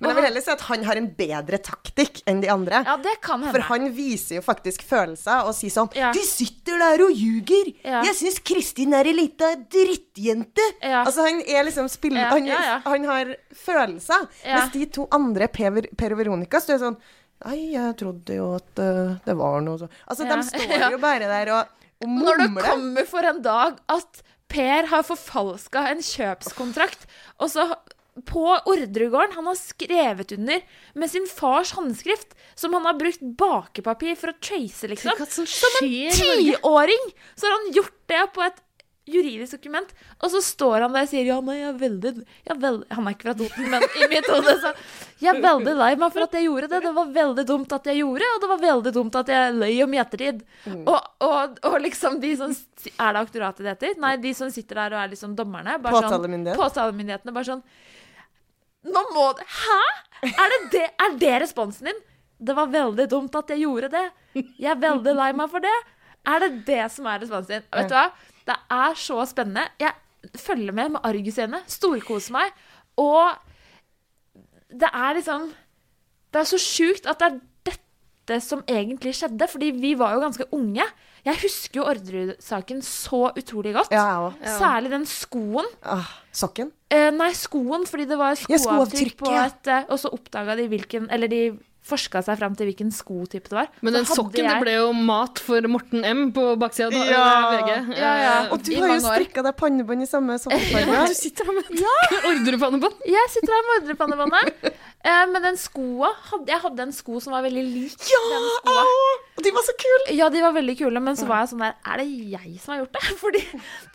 Men jeg vil heller si at han har en bedre taktikk enn de andre. Ja, det kan hende. For han viser jo faktisk følelser og sier sånn Ja. De sitter der og ljuger! Ja. Jeg syns Kristin er ei lita drittjente! Ja. Altså, han er liksom spiller... Han, han har følelser. Mens de to andre, Per, per og Veronica, står sånn Nei, jeg trodde jo at uh, det var noe så Altså, Ja. de står [LAUGHS] jo bare der og, og Når det kommer for en dag at Per har forfalska en kjøpskontrakt, og så på Ordregården Han har skrevet under med sin fars håndskrift, som han har brukt bakepapir for å trace, liksom. Som en tiåring så har han gjort det på et juridisk dokument, og så står han der og sier ja, nei, jeg er veldig, jeg er veldig Han er ikke fra Toten, men i mitt hode så Jeg er veldig lei meg for at jeg gjorde det. Det var veldig dumt at jeg gjorde, og det var veldig dumt at jeg løy om i ettertid. Og, og, og liksom de som Er det aktoratet det heter? Nei, de som sitter der og er liksom dommerne. Bare sånn, Påtalemyndighetene bare sånn Nå må du Hæ?! Er det, det, er det responsen din? Det var veldig dumt at jeg gjorde det. Jeg er veldig lei meg for det. Er det det som er responsen din? Vet du hva? Det er så spennende. Jeg, følger med med argusøyne, storkose meg. Og det er liksom Det er så sjukt at det er dette som egentlig skjedde, fordi vi var jo ganske unge. Jeg husker jo Orderud-saken så utrolig godt. Ja, jeg også. Særlig den skoen. Ah, sokken. Eh, nei, skoen, fordi det var skoavtrykk ja, på et eh, Og så oppdaga de hvilken Eller de forska seg fram til hvilken skotype det var. Men den sokken sokken det ble jo mat for Morten M på baksida av Ja. VG. Ja, ja. Eh, Og du I har jo strikka deg pannebånd i samme [LAUGHS] sokkefarge. Ja, du sitter her med et [LAUGHS] ordrepannebånd. Jeg sitter her med ordrepannebåndet. Eh, men den skoa hadde, Jeg hadde en sko som var veldig lik den skoa. Og de var så kule! Ja, de var veldig kule, men så var jeg sånn der Er det jeg som har gjort det? [LAUGHS] Fordi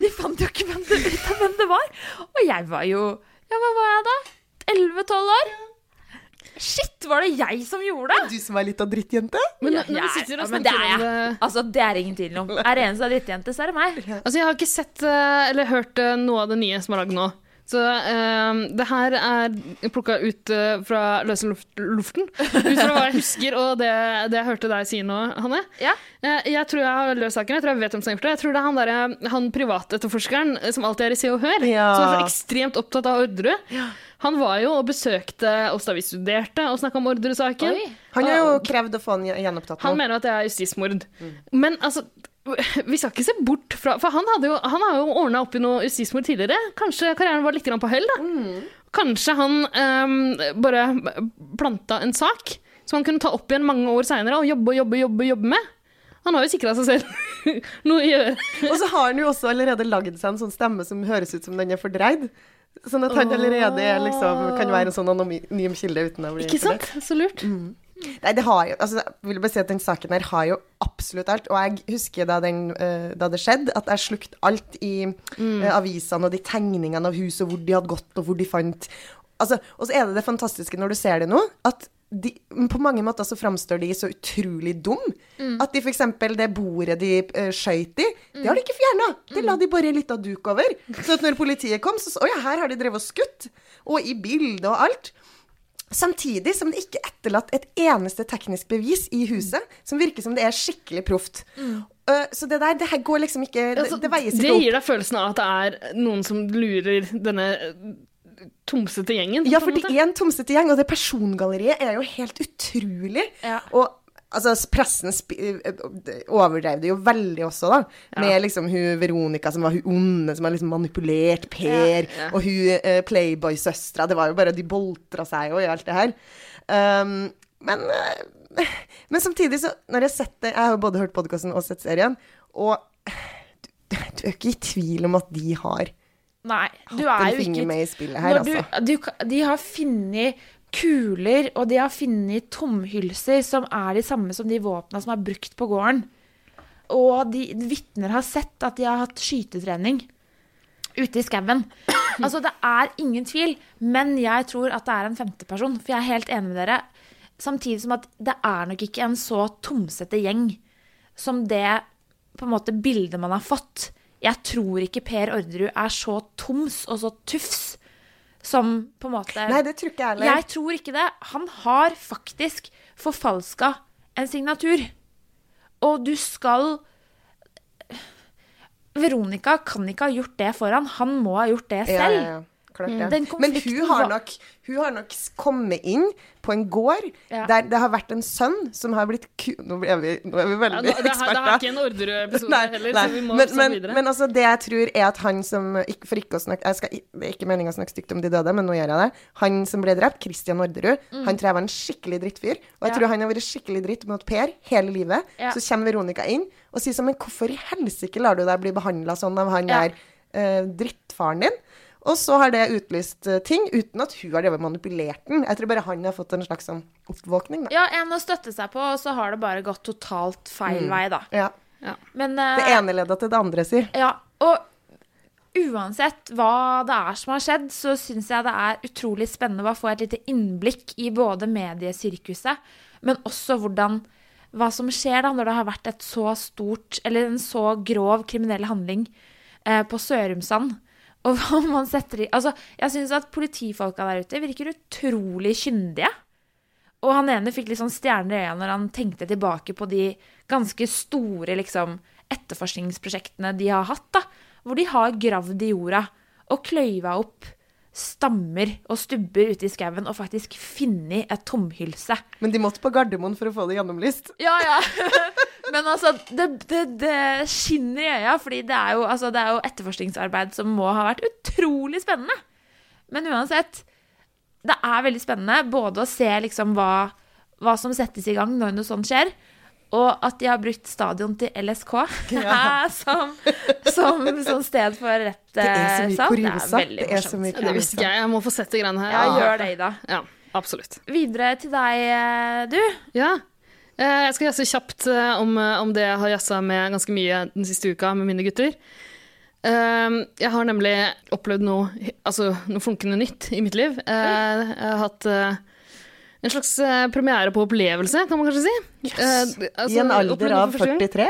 de fant jo ikke hvem det, hvem det var. Og jeg var jo Ja, hva var jeg da? 11-12 år? Shit, var det jeg som gjorde det? Du som er litt av drittjente. Men Ja, når vi jeg- sitter ja, men det er jeg. det Altså, det er ingen tvil om. Er det en som er drittjente, så er det meg. Altså, jeg har ikke sett eh, eller hørt eh, noe av det nye som er lagd nå. Så eh, det her er plukka ut uh, fra løse luft, luften. Ut fra hva jeg husker og det, det jeg hørte deg si nå, Hanne. Ja. Uh, jeg tror jeg har løst saken. Jeg tror jeg vet hvem som har gjort det. Jeg tror det er han, der, han privatetterforskeren eh, som alltid er i Se og Hør, Ja. som er så ekstremt opptatt av Orderud. Han var jo og besøkte oss da vi studerte og snakka om Orderud-saken. Han har jo krevd å få den gjenopptatt Han mener at det er justismord. Men altså [LAUGHS] vi skal ikke se bort fra For han, hadde jo, han har jo ordna opp i noe justismord tidligere. Kanskje karrieren var litt på hell, da. Kanskje han um, bare planta en sak som han kunne ta opp igjen mange år seinere og jobbe og jobbe, jobbe, jobbe med. Han har jo sikra seg selv [LAUGHS] noe å gjøre. Og så har han jo også allerede lagd seg en sånn stemme som høres ut som den er fordreid. Sånn at han allerede er liksom, kan være en sånn anonym kilde uten å bli Ikke sant? Så lurt. Nei, det har jo altså, Jeg vil bare si at den saken her har jo absolutt alt. Og jeg husker da, den, uh, da det skjedde, at jeg slukte alt i eh, avisene og de tegningene av huset, hvor de hadde gått, og hvor de fant Altså, og så er det det fantastiske når du ser det nå, at de, på mange måter så framstår de så utrolig dum. At de f.eks. det bordet de uh, skøyt i, det har de ikke fjerna. Det la de bare en lita duk over. [LAUGHS] Så at når politiet kom, så sa Å ja, her har de drevet og skutt. Og i bildet og alt. Samtidig som det ikke er etterlatt et eneste teknisk bevis i huset, som virker som det er skikkelig proft. Uh, så det der, det her går liksom ikke Det, Altså, det veies det ikke opp. gir deg følelsen av at det er noen som lurer denne tomsete gjengen. Ja, for det er en tomsete gjeng, og det persongalleriet er jo helt utrolig. Ja. Og altså, pressen overdrev det jo veldig også, da. Med liksom hun Veronica som var hun onde, som har liksom manipulert Per, Ja, ja. og hun uh, Playboy-søstera. Det var jo bare De boltra seg jo i alt det her. Um, men, uh, [LAUGHS] men samtidig, så Når jeg har sett det Jeg har jo både hørt podkasten og sett serien, og du, du er ikke i tvil om at de har Nei, du er jo ikke med i spillet her, Når du, altså. du, ka- de har funnet kuler, og de har funnet tomhylser som er de samme som de våpna som er brukt på gården. Og de vitner har sett at de har hatt skytetrening ute i skauen. [CLEARS THROAT] Altså, det er ingen tvil, men jeg tror at det er en femteperson, for jeg er helt enig med dere. Samtidig som at det er nok ikke en så tomsette gjeng som det på en måte bildet man har fått. Jeg tror ikke Per Orderud er så toms og så tufs som på en måte Nei, det tror ikke jeg heller. Jeg tror ikke det. Han har faktisk forfalska en signatur. Og du skal Veronica kan ikke ha gjort det for han. Han må ha gjort det selv. Ja, ja, ja. Klart det. Mm. Men hun har, nok, hun har nok kommet inn på en gård Ja. der det har vært en sønn som har blitt ku... Nå er vi, nå er vi Ja, veldig det, det, har det ikke en Orderud-episode heller, nei. så vi må Men, men, videre. men altså, det jeg tror er at han som For ikke å snakke skal, Det er ikke meninga å snakke stygt om de døde, men nå gjør jeg det. Han som ble drept, Christian Orderud, han tror jeg var en skikkelig drittfyr. Og jeg Mm. Ja. tror han har vært skikkelig dritt mot Per hele livet. Så kommer Veronica inn og sier sånn Men hvorfor i helsike lar du deg bli behandla sånn av han der eh, drittfaren din? Og så har det utlyst eh, ting, uten at hun har manipulert den. Jeg tror bare han har fått en slags sånn oppvåkning, da. Ja, en å støtte seg på, og så har det bare gått totalt feil vei, da. Ja. Men uh, Det ene ledda til det andre, sier. Ja, og uansett hva det er som har skjedd, så syns jeg det er utrolig spennende å få et lite innblikk i både mediesirkuset, men også hvordan hva som skjer da når det har vært et så stort, eller en så grov kriminell handling eh, på Sørumsand. Og hva man setter i Altså, jeg syns at politifolka der ute virker utrolig kyndige. Og han ene fikk litt sånn stjerner i øynene når han tenkte tilbake på de ganske store liksom, etterforskningsprosjektene de har hatt. da, Hvor de har gravd i jorda og kløyva opp stammer og stubber ute i skauen og faktisk funnet et tomhylse. Men de måtte på Gardermoen for å få det gjennomlyst. Ja, ja. [LAUGHS] Men altså, det, det, det skinner i øya, fordi det er, jo, altså, det er jo etterforskningsarbeid som må ha vært utrolig spennende. Men uansett, det er veldig spennende både å se liksom hva, hva som settes i gang når noe sånt skjer, og at de har brukt stadion til LSK [LAUGHS] som, som, som sted for rett Det er så mye eh, sak. kuriosa. Det er så mye Ja, det visste ikke jeg. Jeg må få sett det greiene her. Ja, gjør det, Ida. Ja, absolutt. Videre til deg, eh, du. Ja. Eh, Jeg skal jazze kjapt om, om det jeg har jazza med ganske mye den siste uka med mine gutter. Jeg har nemlig opplevd noe, altså, noe flunkende nytt i mitt liv. Eh, Jeg har hatt en slags eh, premiere på opplevelse, kan man kanskje si. Yes. altså, I en alder av for første gang. 43.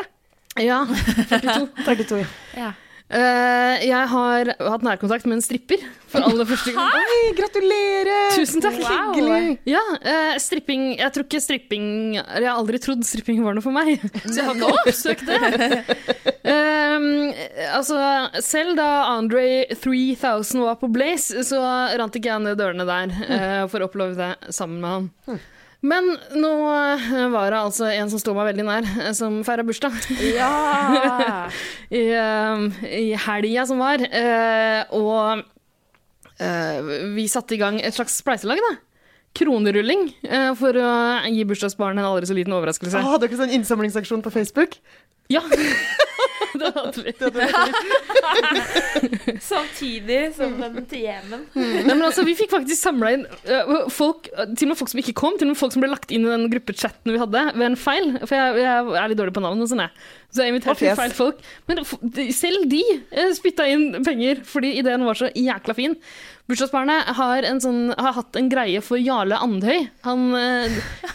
Ja. [LAUGHS] 42. 42. Ja. Eh, Jeg har hatt nærkontakt med en stripper for aller første gang. Hei, gratulerer! Tusen takk. Wow. Hyggelig. Ja, eh, stripping Jeg tror ikke stripping Jeg har aldri trodd stripping var noe for meg, [LAUGHS] så jeg har ikke oppsøkt det. Um, altså, selv da Andre 3000 var på Blaze, så rant ikke jeg ned dørene der uh, for å oppleve det sammen med han. Men nå eh, var det altså en som sto meg veldig nær, eh, som feira bursdag Ja. [LAUGHS] i, eh, i helga som var. og vi satte i gang et slags spleiselag, da. Kronerulling for å gi bursdagsbarnet en aldri så liten overraskelse. Hadde dere sånn innsamlingsaksjon på Facebook? Ja, [LAUGHS] [LAUGHS] det hadde vi. [LAUGHS] Samtidig som den til Jemen. Nei, men altså, vi fikk faktisk samla inn uh, folk, til og med folk som ikke kom, til og med folk som ble lagt inn i den gruppechatten vi hadde ved en feil. For jeg, jeg er litt dårlig på navn og sånn, jeg. Så jeg inviterte fjes. feil folk. Men f- selv de spytta inn penger, fordi ideen var så jækla fin. Bursdagsbarnet har, en sånn, har hatt en greie for Jarle Andhøy. Han eh,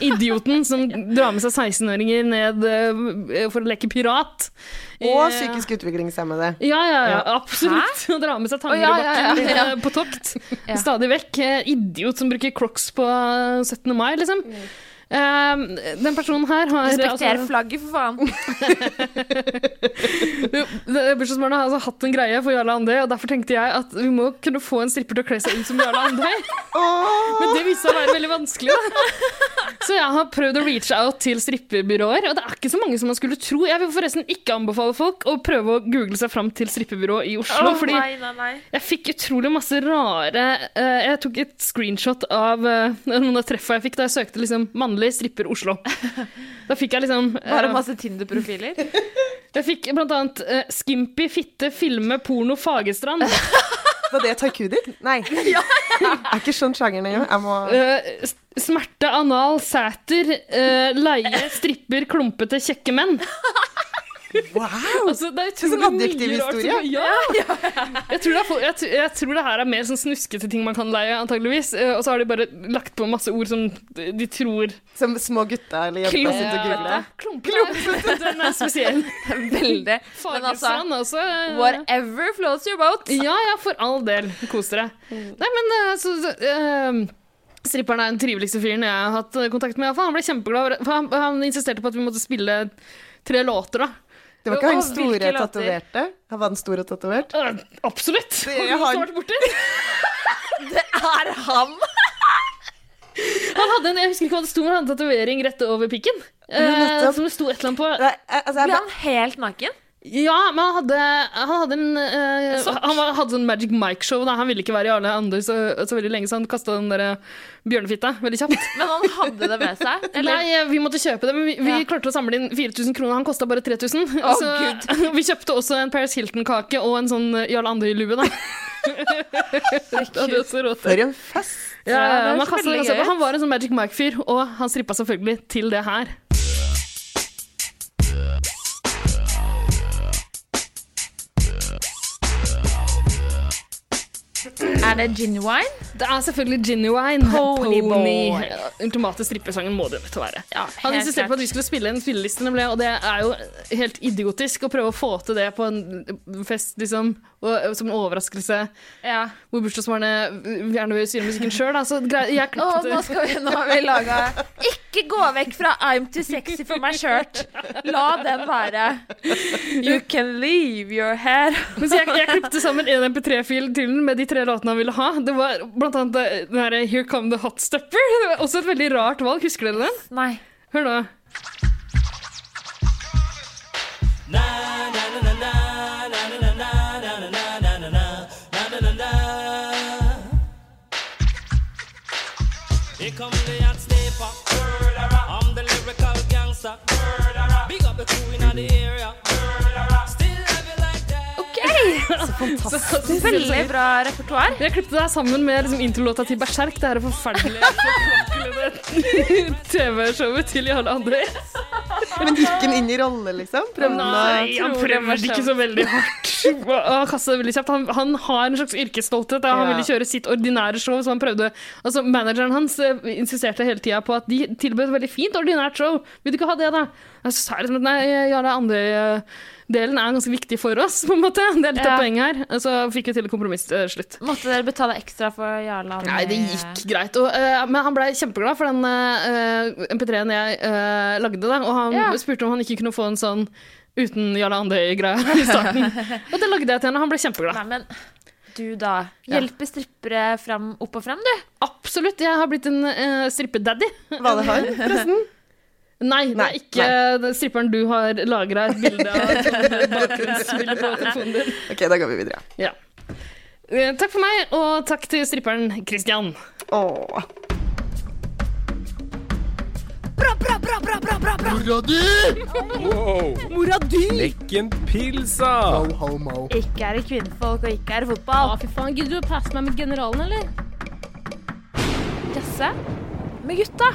idioten som drar med seg 16-åringer ned eh, for å leke pirat. Og Eh, psykisk utviklingshemmede. ja, ja, ja, absolutt. absolutt. Å drar med seg Tangerudbakken oh, ja, ja, ja, ja. eh, på tokt. Ja. Stadig vekk. Eh, Idiot som bruker crocs på 17. mai, liksom. Eh, den personen her har Respekter altså, flagget, for faen. [LAUGHS] Bursdagsbarnet har altså hatt en greie for Jarle Andøy, og derfor tenkte jeg at vi må kunne få en stripper til å kle seg ut som Jarle Andøy. Men det viste seg å være veldig vanskelig. Da. Så jeg har prøvd å reach out til strippebyråer, og det er ikke så mange som man skulle tro. Jeg vil forresten ikke anbefale folk å prøve å google seg fram til strippebyrå i Oslo. fordi nei, nei, nei. jeg fikk utrolig masse rare uh, Jeg tok et screenshot av uh, noen av treffa jeg fikk da jeg søkte liksom mannlig stripper Oslo. Da fikk jeg liksom [LAUGHS] uh, Bare masse Tinder-profiler. Jeg fikk blant annet uh, Skimpy, fitte, filme, porno, Fagerstrand. [LAUGHS] Var det Taikudin? Nei. [LAUGHS] [LAUGHS] Er ikke sånn sjangeren engang. Jeg må uh, smerte, anal, sæter, uh, leie, stripper, klumpete, kjekke menn. Wow! Altså, det er Sånn utrolig adjektiv mye rart. historie. som- Ja. Jeg, tror det er, jeg, jeg tror det her er mer sånn snuskete ting man kan leie, antageligvis. Eh, og så har de bare lagt på masse ord som de, tror Som små gutter eller jenter sitter og googler. Klumpete. Den er spesiell. [LAUGHS] Veldig. Men altså, eh, whatever floats your boat. Ja, ja, for all del. Kos dere. Nei, men eh, så, så eh, Stripperen er den triveligste fyren jeg har hatt kontakt med. Han ble kjempeglad. Han, han insisterte på at vi måtte spille tre låter, da. Det var ikke han store tatoverte? Han var den store tatovert? Uh, absolutt! Det er han. [LAUGHS] Det er han! Han hadde en, jeg husker ikke hva det sto, men han hadde tatovering rett over pikken. Uh, som det sto et eller annet på. Nei, altså, jeg, Ble han helt naken? Ja, men han hadde, han hadde en uh, Han hadde sånn Magic Mike-show. Han ville ikke være i alle andre så, så veldig lenge, så han kasta den der eh, bjørnefitta veldig kjapt. [LAUGHS] Men han hadde det med seg? [LAUGHS] Eller? Nei, vi måtte kjøpe det, men vi, vi Ja. klarte å samle inn 4000 kroner. Han kosta bare 3000. Oh, så [LAUGHS] vi kjøpte også en Paris Hilton-kake og en sånn eh, Jarl Andøy-lue, da. Det hadde også. For en fest! Ja, ja, er kastet. Han var en sånn Magic Mike-fyr, og han strippa selvfølgelig til det her. Er det genuine? Det er selvfølgelig Genuine. Pony Boy. Ultimate strippesangen må det nødt være. Ja, Han insisterte på at vi skulle spille en spilleliste, og det er jo helt idiotisk å prøve å få til det på en fest liksom og, eh, som en overraskelse. Ja. Hvor bursdagsbarnet gjerne vil styre musikken sjøl. Jeg nå, skal vi, nå har vi laga Ikke gå vekk fra I'm too sexy for my shirt. La den være. You can leave your hair. Men så jeg, jeg klippte sammen en MP3-fil til den med de tre låtene han ville ha. Det var blant annet det- den derre Here Come The Hot Stepper. Det var også et veldig rart valg. Husker dere den? Nei. Hør nå. Here come the hot stepper. I'm the lyrical gangster. Big up the crew in the area. That. fantastisk. Veldig bra repertoar. Jeg klippet det sammen med liksom, introlåta til Berserk. Det her forferdelige forferdelig [LAUGHS] TV-showet til Jarle André. Men gikk han inn i rolle, liksom? Prøvde han Nei, han prøvde ikke så veldig hardt. Han kastet det veldig kjapt. Han, han har en slags yrkesstolthet. Han Ja. ville kjøre sitt ordinære show, så han prøvde Altså, Manageren hans eh, insisterte hele tida på at de tilbød et veldig fint ordinært show. Vil du ikke ha det, da? Jeg sa liksom at nei, Jarle André-delen er ganske viktig for oss, på en måte. Det er litt Ja. av poenget her. Så fikk vi til et kompromiss til slutt. Måtte dere betale ekstra for Jarle Nei, det gikk greit. Og, uh, men han blei kjempeglad for den uh, MP3-en jeg uh, lagde. Da, og han Ja. spurte om han ikke kunne få en sånn uten Jarle Andøy-greia i [LAUGHS] starten. og det lagde jeg til henne, og han ble kjempeglad. Nei, men du da. Ja. Hjelper strippere fram, opp og fram, du? Absolutt. Jeg har blitt en uh, strippedaddy. Hva det har? [LAUGHS] forresten? Nei, det er ikke nei. stripperen du har lagra et bilde av. [LAUGHS] bakgrunnsbildet på telefonen din. Ok, da går vi videre. Ja. Eh, takk for meg, og takk til stripperen Christian. Åh. Bra, bra, bra, bra, bra, bra, bra. Mora di! Wow! Mora di! Lekken pilsa! Ikke er det kvinnfolk, og ikke er det Å, fotball. fy faen. Gidder du å passe meg med generalen, eller? Jasse? med gutta.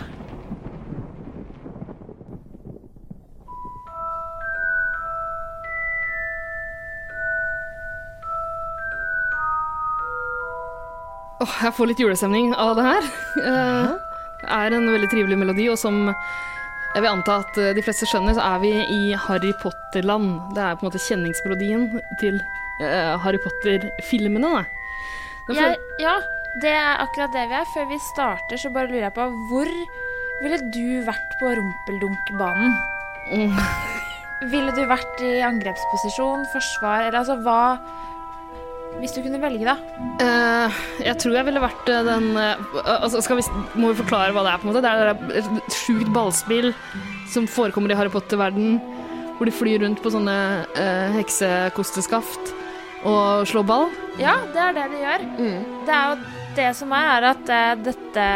Åh, jeg får litt julestemning av det her. Eh, Det er en veldig trivelig melodi, og som jeg vil anta at eh, de fleste skjønner, så er vi i Harry Potter-land. Det er på en måte kjenningsmelodien til eh, Harry Potter-filmene. Jeg, ja, det er akkurat det vi er. Før vi starter, så bare lurer jeg på hvor ville du vært på rumpeldunkbanen? Mm. Ville du vært i angrepsposisjon, forsvar, eller altså hva Hvis du kunne velge, da. Uh, jeg tror jeg ville vært eh, den uh, altså skal vi, Må vi forklare hva det er? på en måte? Det er et sjukt ballspill som forekommer i Harry Potter-verden, hvor de flyr rundt på sånne uh, heksekosteskaft og slår ball. Ja, det er det de gjør. Mm. Det er jo det som er, er at eh, dette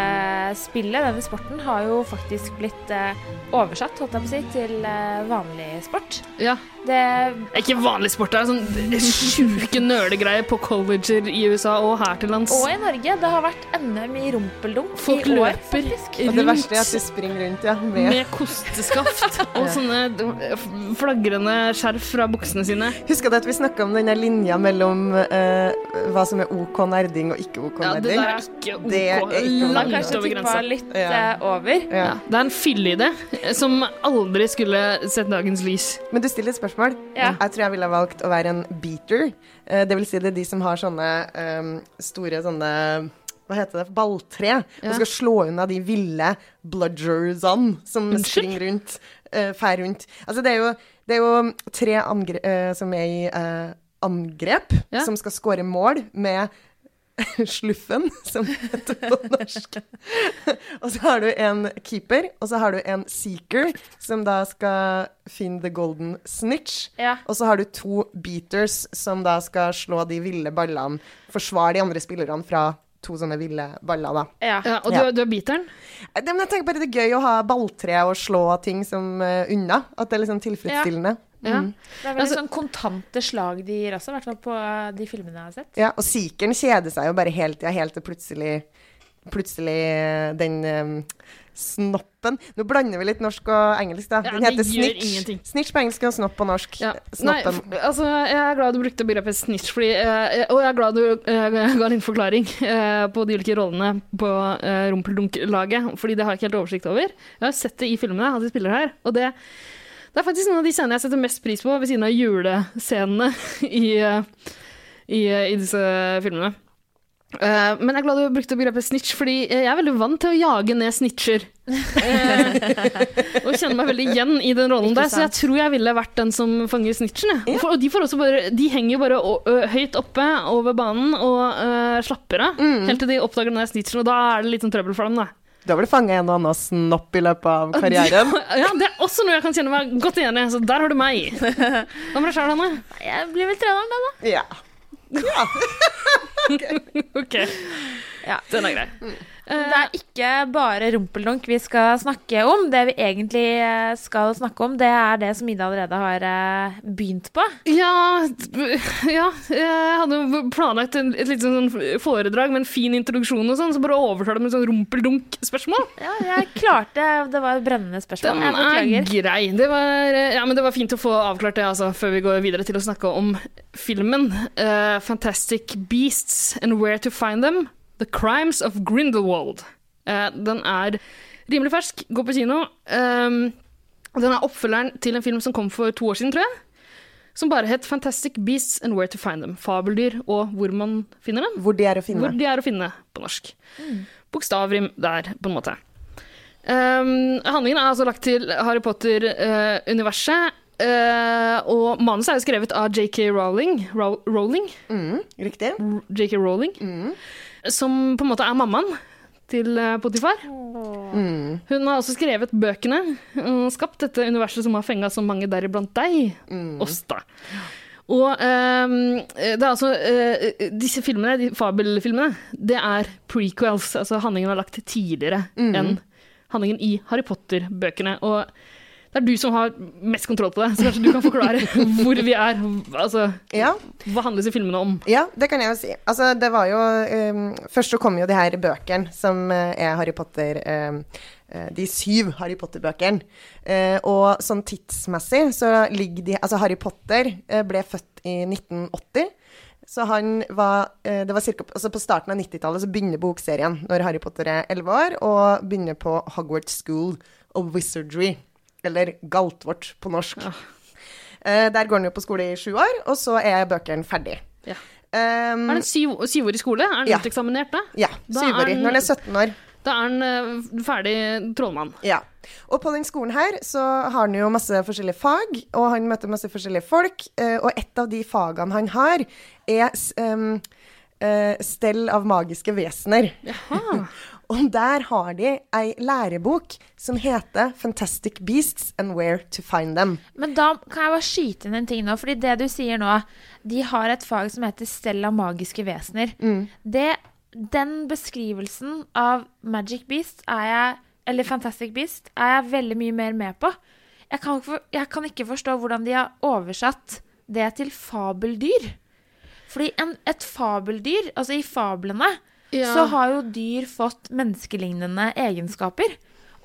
spillet, denne sporten, har jo faktisk blitt eh, oversatt, holdt jeg på å si, til eh, vanlig sport. Ja. Det er Ikke vanlig sport, det er sånn sjuke nølegreier på colleger i USA og her til lands. Og i Norge. Det har vært NM i rumpeldunk Folk i år, løper faktisk. Og det verste er at de springer rundt, ja. Med. med kosteskaft [LAUGHS] og sånne flagrende skjerf fra buksene sine. Husker du at vi snakka om denne linja mellom uh, hva som er OK nerding og ikke OK Ja, det der er ikke OK. Det er ikke Langt over grensa. litt Ja. eh, over. Ja. Ja, det er en fylleidé som aldri skulle sett dagens lys. Men du stiller et spørsmål. Ja. Jeg tror jeg ville ha valgt å være en beater. Eh, det vil si det er de som har sånne um, store sånne hva heter det? Balltre. Ja. Og skal slå unna de ville bludgersene som Unnskyld? springer rundt. Uh, Fær rundt. Altså, det er jo, det er jo tre angre uh, som er i uh, angrep, Ja. som skal skåre mål med [LAUGHS] sluffen, som det heter på norsk. [LAUGHS] og så har du en keeper, og så har du en seeker, som da skal finne the golden snitch. Ja. Og så har du to beaters, som da skal slå de ville ballene, forsvare de andre spillerne fra to sånne ville baller, da. Ja. Ja, og Ja. du, du er beateren? Men jeg tenker bare det er gøy å ha balltre og slå ting som uh, unna. At det er liksom tilfredsstillende. Ja. Mm. Det er veldig Altså- sånn kontante slag de gir også, i hvert fall på eh, de filmene jeg har sett. Ja, og Sikeren kjeder seg jo bare helt, ja, helt til plutselig Plutselig eh, den um, snoppen Nå blander vi litt norsk og engelsk, da. Den ja, heter snitch. ingenting. Snitch på engelsk og snopp på norsk. Ja. Snoppen. Nei, altså, jeg er glad du brukte begrepet snitch, fordi, uh, og jeg er glad du uh, ga din forklaring uh, på de ulike rollene på uh, Rumpeldunk-laget, fordi det har jeg ikke helt oversikt over. Jeg har sett det i filmene, at de spiller her, og det, det er faktisk noen av de scenene jeg setter mest pris på, ved siden av julescenene [LAUGHS] i, i, i disse filmene. Uh, men jeg er glad du brukte begrepet snitch, fordi jeg er veldig vant til å jage ned snitcher. Eh, og kjenner meg veldig igjen i den rollen der, så jeg tror jeg ville vært den som fanger snitchen. Ja. For, og de, får også bare, de henger jo bare å, ø, høyt oppe over banen og ø, slapper av, helt til de oppdager den der snitchen, og da er det litt sånn trøbbel for dem, da. Du har vel fanga en og annen snopp i løpet av karrieren? [LAUGHS] Ja, Det er også noe jeg kan kjenne meg godt igjen i, så der har du meg. Hva med deg sjøl, Hanne? Jeg blir vel treneren, da. da. Ja. [LAUGHS] [LAUGHS] Ok, Ja. den er grei. Det er ikke bare rumpeldunk vi skal snakke om. Det vi egentlig eh, skal snakke om, det er det som Ida allerede har eh, begynt på. Ja, ja, jeg hadde planlagt et lite sånn foredrag med en fin introduksjon og sånn, så bare overtar det med sånn rumpeldunk-spørsmål. Ja, jeg klarte Det var et brennende spørsmål. Den Jeg er grei. Det var, ja, men det var fint å få avklart det altså, før vi går videre til å snakke om filmen Uh, Fantastic Beasts and Where to Find Them. The Crimes of Grindelwald. Eh, den er rimelig fersk, går på kino. Um, den er oppfølgeren til en film som kom for to år siden, tror jeg. Som bare het Fantastic Beasts and Where to Find Them. Fabeldyr og hvor man finner dem. Hvor de er å finne. Hvor de er å finne på norsk. Bokstavrim der, på en måte. Um, handlingen er altså lagt til Harry Potter-universet. uh, og manuset er jo skrevet av JK Rowling, Row Rowling, Mm, riktig. JK Rowling som på en måte er mammaen til uh, Potifar. Mm. Hun har også skrevet bøkene og skapt dette universet som har fenga så mange, deriblant deg, oss, da. Og ehm, det er altså eh, Disse filmene, de fabelfilmene, det er prequels. Altså handlingen er lagt tidligere enn handlingen i Harry Potter-bøkene. Og det er du som har mest kontroll på det, så kanskje du kan forklare [LAUGHS] hvor vi er. Altså, Ja. hva handler disse filmene om? Ja, det kan jeg jo si. Altså, det var jo um, Først så kom jo de her bøkene, som eh, er Harry Potter um, De syv Harry Potter-bøkene. Uh, og sånn tidsmessig så ligger de Altså, Harry Potter ble født i 1980. Så han var Det var cirka, altså På starten av 90-tallet så begynner bokserien når Harry Potter er 11 år, og begynner på Hogwarts School of Wizardry. Eller Galtvort på norsk. Eh, der går han jo på skole i sju år, og så er bøkene ferdig. Ja. Um, Er det en syv, syvårig skole? Er han Ja. uteksaminert da? ja, syvårig. Når han er 17 år. Da er han eh, ferdig trollmann. Ja. Og på den skolen her så har han jo masse forskjellige fag, og han møter masse forskjellige folk, eh, og et av de fagene han har, er um, uh, stell av magiske vesener. [LAUGHS] og der har de ei lærebok som heter 'Fantastic Beasts and Where to Find Them'. Men da kan jeg bare skyte inn en ting nå. Fordi det du sier nå, de har et fag som heter Stell av magiske vesener. Det, den beskrivelsen av Magic Beast er jeg, eller Fantastic Beast er jeg veldig mye mer med på. Jeg kan, for, jeg kan ikke forstå hvordan de har oversatt det til fabeldyr. Fordi en, et fabeldyr, altså i fablene, Ja. så har jo dyr fått menneskelignende egenskaper.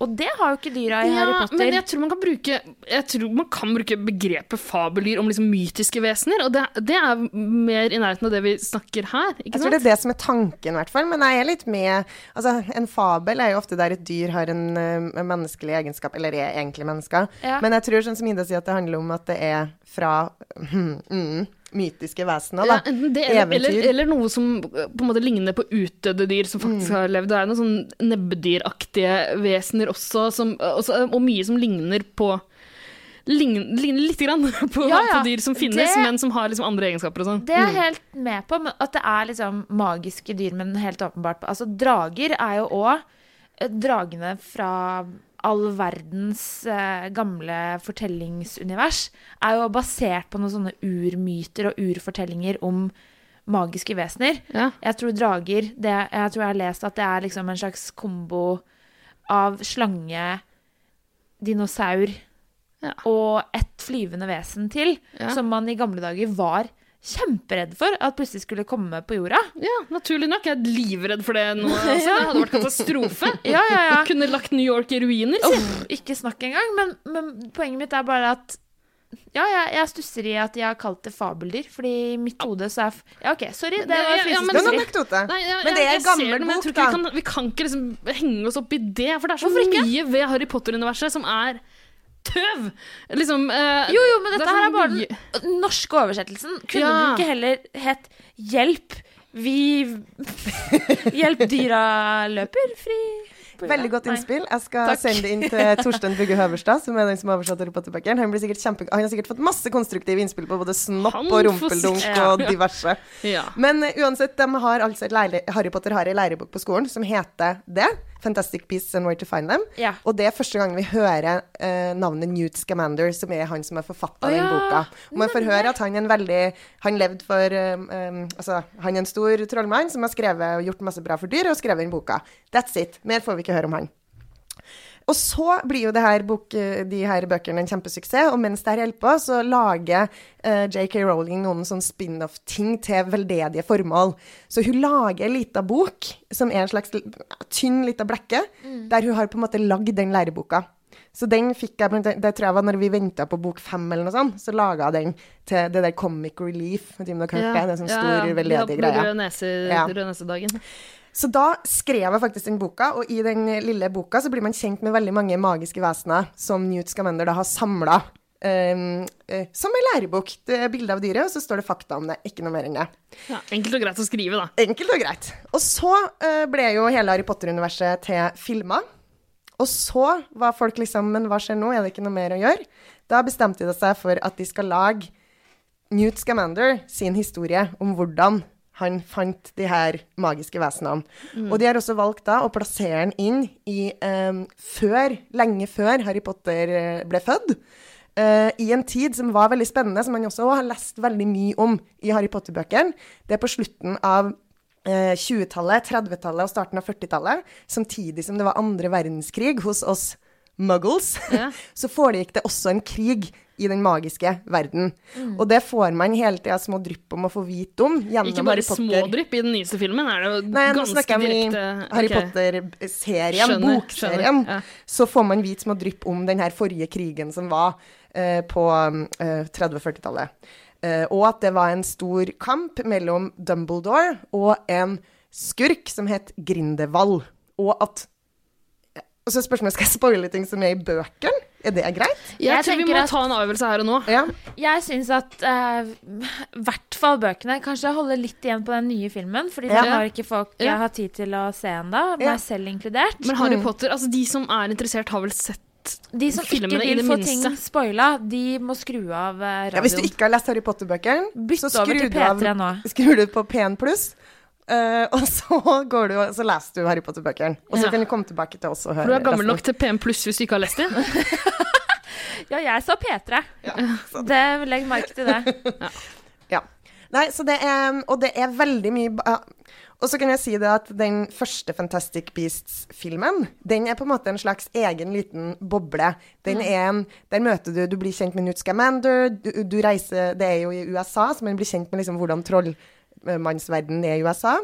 Og det har jo ikke dyra i Harry Potter. men jeg tror man kan bruke, jeg tror man kan bruke begrepet fabeldyr om liksom mytiske vesener, og det, det er mer i nærheten av det vi snakker her, ikke Jeg tror det er det som er tanken, i hvert fall. Men jeg er litt med Altså, en fabel er jo ofte der et dyr har en eh, menneskelig egenskap, eller er egentlig mennesker. Ja. Men jeg tror, sånn som Ida sier, at det handler om at det er fra [CLEARS THROAT] mm, mytiske vesener, Ja, enten det, eller, eller, Eventyr. eller noe som eh, på en måte ligner på utdødde dyr som faktisk Mm. har levd. Det er noen sånn nebbedyraktige vesener også, som, også, og mye som ligner på ligner, ligner litt grann [LAUGHS] på, Ja, ja. på dyr som finnes, Det- men som har liksom andre egenskaper og sånn. Det er jeg helt med på, at det er liksom magiske dyr, men helt åpenbart Altså, drager er jo òg dragene fra all verdens eh, gamle fortellingsunivers. Er jo basert på noen sånne urmyter og urfortellinger om magiske vesener. Ja. Jeg tror drager det, Jeg tror jeg har lest at det er liksom en slags kombo av slange, dinosaur Ja. og et flyvende vesen til, Ja. som man i gamle dager var kjemperedd for at plutselig skulle komme på jorda. Ja, naturlig nok. Jeg er livredd for det nå. [LAUGHS] Altså. Det hadde vært katastrofe. [LAUGHS] Ja, ja, ja. Kunne lagt New York i ruiner. Uff, ikke snakk engang. Men, men poenget mitt er bare at ja, jeg, jeg stusser i at jeg har kalt det fabeldyr, fordi i mitt hode så er Ja, OK, sorry. Det var ja, men- er en flisestusseri. anekdote. Men det er gammel bok, da. Vi kan, vi kan ikke liksom henge oss opp i det, for det er så mye ved Harry Potter-universet som er tøv! Liksom eh, Jo, jo, men det dette her er bare mye- den norske oversettelsen. Kunne Ja. den ikke heller hett 'Hjelp, vi [LAUGHS] Hjelp, dyra løper fri'? Veldig godt innspill. Jeg skal Takk. sende det inn til [LAUGHS] Torstein Bugge Høverstad, som er den som har oversatt Potter-bøkene. Han, kjempe- han har sikkert fått masse konstruktive innspill på både snopp Han og rumpeldunk og diverse. Ja. Men uh, uansett, de har altså Harry Potter har ei lærebok på skolen som heter det. Fantastic Beasts and Where to Find Them. Ja. Og det er første gang vi hører eh, navnet Newt Scamander, som er han som har forfatta Å, den boka. Og man får høre at han er en veldig Han levde for um, Altså, han er en stor trollmann som har skrevet og gjort masse bra for dyr, og skrevet den boka. That's it. Mer får vi ikke høre om han. Og så blir jo det her bok, de her bøkene en kjempesuksess, og mens det her holder på, så lager uh, JK Rowling noen sånn spin-off-ting til veldedige formål. Så hun lager ei lita bok, som er en slags tynn lita blekke, der hun har på en måte lagd den læreboka. Så den fikk jeg, det tror jeg var når vi venta på bok fem eller noe sånt, så laga jeg den til det der Comic Relief. Vet ikke om dere har hørt det? Det er sånn stor, veldedig Vi greie. hadde Rød, nese, Ja. rød nesedagen. Så da skrev jeg faktisk den boka, og i den lille boka så blir man kjent med veldig mange magiske vesener som Newt Scamander da har samla. som ei lærebok. Det er bilde av dyret, og så står det fakta om det. Ikke noe mer enn det. Ja, enkelt og greit å skrive, da. Enkelt og greit. Og så uh, ble jo hele Harry Potter-universet til filmer. Og så var folk liksom Men hva skjer nå? Er det ikke noe mer å gjøre? Da bestemte de seg for at de skal lage Newt Scamander sin historie om hvordan han fant de her magiske vesenene. Og de har også valgt da å plassere den inn i um, før, lenge før Harry Potter eh, ble født. Uh, I en tid som var veldig spennende, som han også har lest veldig mye om i Harry Potter-bøkene. Det er på slutten av 20-tallet, 30-tallet og starten av 40-tallet, samtidig som det var andre verdenskrig hos oss muggles, Ja. [LAUGHS] så foregikk det også en krig i den magiske verden. Mm. Og det får man hele tida små drypp om å få vite om gjennom Ikke bare små drypp. i den nyeste filmen, er det jo Nei, ganske direkte i Harry okay. Potter-serien, bokserien. ja. Så får man vite små drypp om den her forrige krigen som var uh, på uh, 30-40-tallet. Eh, og at det var en stor kamp mellom Dumbledore og en skurk som het Grindelwald. Og at Og så er spørsmålet skal jeg spoile ting som er i bøkene. Er det greit? Jeg, Jeg tror vi må at- ta en avgjørelse her og nå. Ja. Jeg syns at i i hvert fall bøkene kanskje holder litt igjen på den nye filmen, fordi Ja. den har ikke folk Ja. jeg har tid til å se ennå, Ja. meg selv inkludert. Men Harry Mm. Potter, altså de som er interessert, har vel sett De som ikke vil få minste. ting spoila, de må skru av radioen. ja, Hvis du ikke har lest Harry Potter-bøkene, så skru du av P3 du på P1 pluss, Uh, [LAUGHS] og så går du så leser du Harry Potter-bøkene. Og så Ja. kan du komme tilbake til oss og høre For du er gammel resten. nok til PM pluss hvis du ikke har lest dem. [LAUGHS] Ja, jeg sa P3. det, legg merke til det. [LAUGHS] Ja. Nei, så det er Og det er veldig mye Og så kan jeg si det at den første Fantastic Beasts-filmen, den er på en måte en slags egen liten boble. Den er en Der møter du Du blir kjent med Newt Scamander, du, du reiser Det er jo i USA, så man blir kjent med liksom hvordan trollmannsverdenen er i USA.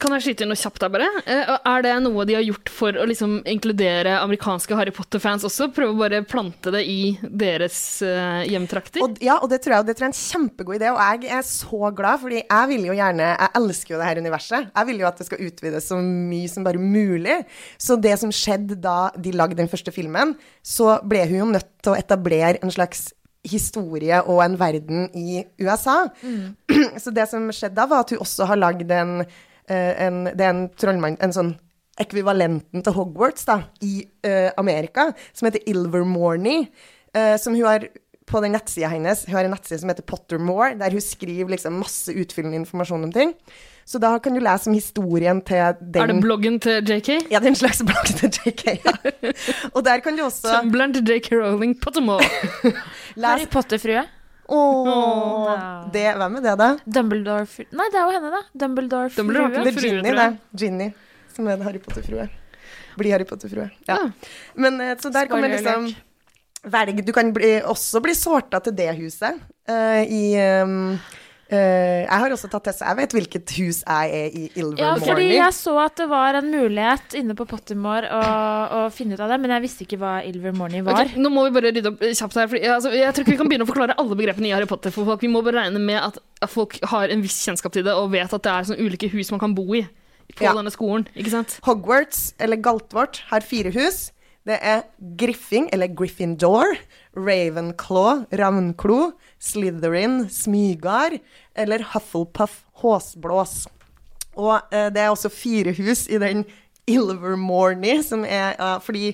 Kan jeg skyte inn noe kjapt der, bare? Eh, Er det noe de har gjort for å liksom inkludere amerikanske Harry Potter-fans også? Prøve å bare plante det i deres eh, hjemtrakter? Og, ja, og det tror, jeg, det tror jeg er en kjempegod idé, og jeg er så glad, fordi jeg vil jo gjerne Jeg elsker jo det her universet. Jeg vil jo at det skal utvides så mye som bare mulig. Så det som skjedde da de lagde den første filmen, så ble hun jo nødt til å etablere en slags historie og en verden i USA. [CLEARS THROAT] Så det som skjedde da, var at hun også har lagd en, eh, en Det er en trollmann En sånn ekvivalenten til Hogwarts da, i uh, Amerika, som heter Ilvermorny, uh, som hun har på den nettsida hennes. Hun har en nettside som heter Pottermore, der hun skriver liksom masse utfyllende informasjon om ting. Så da kan du lese om historien til den Er det bloggen til JK? Ja, det er en slags blogg til JK. Ja. [LAUGHS] Og der kan du også Tumbleren til JK Rowling Pottermore. [LAUGHS] Harry Potter-frue. Åh, det, Hvem er det, da? Dumbledore fru... Nei, det er jo henne, da. Dumbledore-frue. Dumbledore har Det er Ginny, det. Ginny, som er en Harry Potter-frue. Blir Harry Potter-frue. Ja. Men eh, så der kan man liksom velge Du kan bli, også bli sorta til det huset uh, i um, eh, Jeg har også tatt test. Jeg vet hvilket hus jeg er i Ja, Ilvermorny. fordi jeg så at det var en mulighet inne på Pottermore å, å finne ut av det, men jeg visste ikke hva Ilvermorny var. Okay, nå må vi bare rydde opp kjapt her. Fordi, altså, jeg tror ikke vi kan begynne å forklare alle begrepene i Harry Potter for folk. Vi må bare regne med at at folk har en viss kjennskap til det og vet at det er sånne ulike hus man kan bo i på Ja. denne skolen. ikke sant? Hogwarts, eller Galtvort, har fire hus. Det er Griffing, eller Gryffindor, Ravenclaw, Ravnklo, Slytherin, Smygar, eller Hufflepuff, Håsblås. Og eh, det er også fire hus i den Ilvermorny, som er uh, Fordi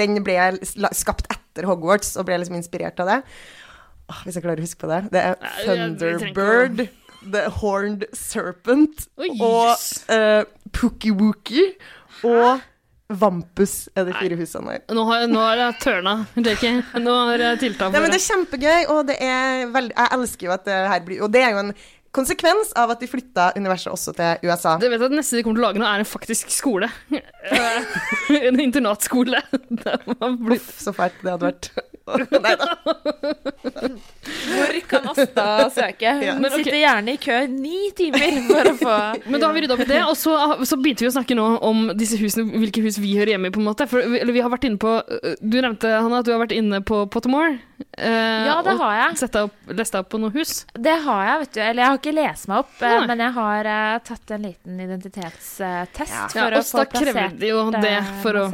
den ble skapt etter Hogwarts og ble liksom inspirert av det. Åh, hvis jeg klarer å huske på det. Det er Thunderbird, The Horned Serpent Oi, og uh, Pookie-Wookie og Vampus er de fire husene her. Nå har, nå har jeg tørna, Jackie. Nå har jeg tiltak Nei, for men det det. er kjempegøy, og det er veldig Jeg elsker jo at det her blir Og det er jo en konsekvens av at de flytta universet også til USA. Det vet jeg at neste de kommer til å lage nå, er en faktisk skole. [LAUGHS] Eh, en internatskole. [LAUGHS] Uff, så fælt det hadde vært. [LAUGHS] Nei da. Hvor kan Asta søke? Hun Ja. Sitter gjerne i kø ni timer for å få Men da har vi rydda opp i det, og så, så begynte vi å snakke nå om disse husene, hvilke hus vi hører hjemme i, på en måte. For, eller vi har vært inne på øh, Du nevnte, Hanna, at du har vært inne på Pottermore. Eh, Ja, det har jeg. Og lest deg opp på noen hus. Det har jeg, vet du. Eller jeg har ikke lest meg opp, eh, Nei. men jeg har uh, tatt en liten identitetstest Ja. for Ja, å oss få plassert jo det for å,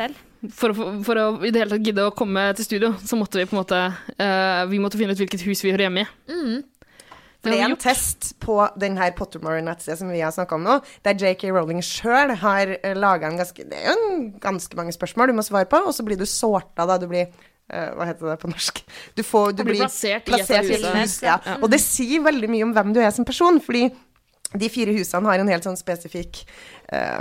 for, å, for å i det hele tatt gidde å komme til studio, så måtte vi på en måte uh, Vi måtte finne ut hvilket hus vi hører hjemme i. Mm. Det er en test på den her Pottermore-nettsida som vi har snakka om nå, der JK Rowling sjøl har laga en ganske Det er jo en ganske mange spørsmål du må svare på, og så blir du sorta, da. Du blir Hva heter det på norsk? Du, får, du blir blir plassert i et av plassert i et husene. hus. Ja. Og det sier veldig mye om hvem du er som person, fordi de fire husene har en helt sånn spesifikk uh,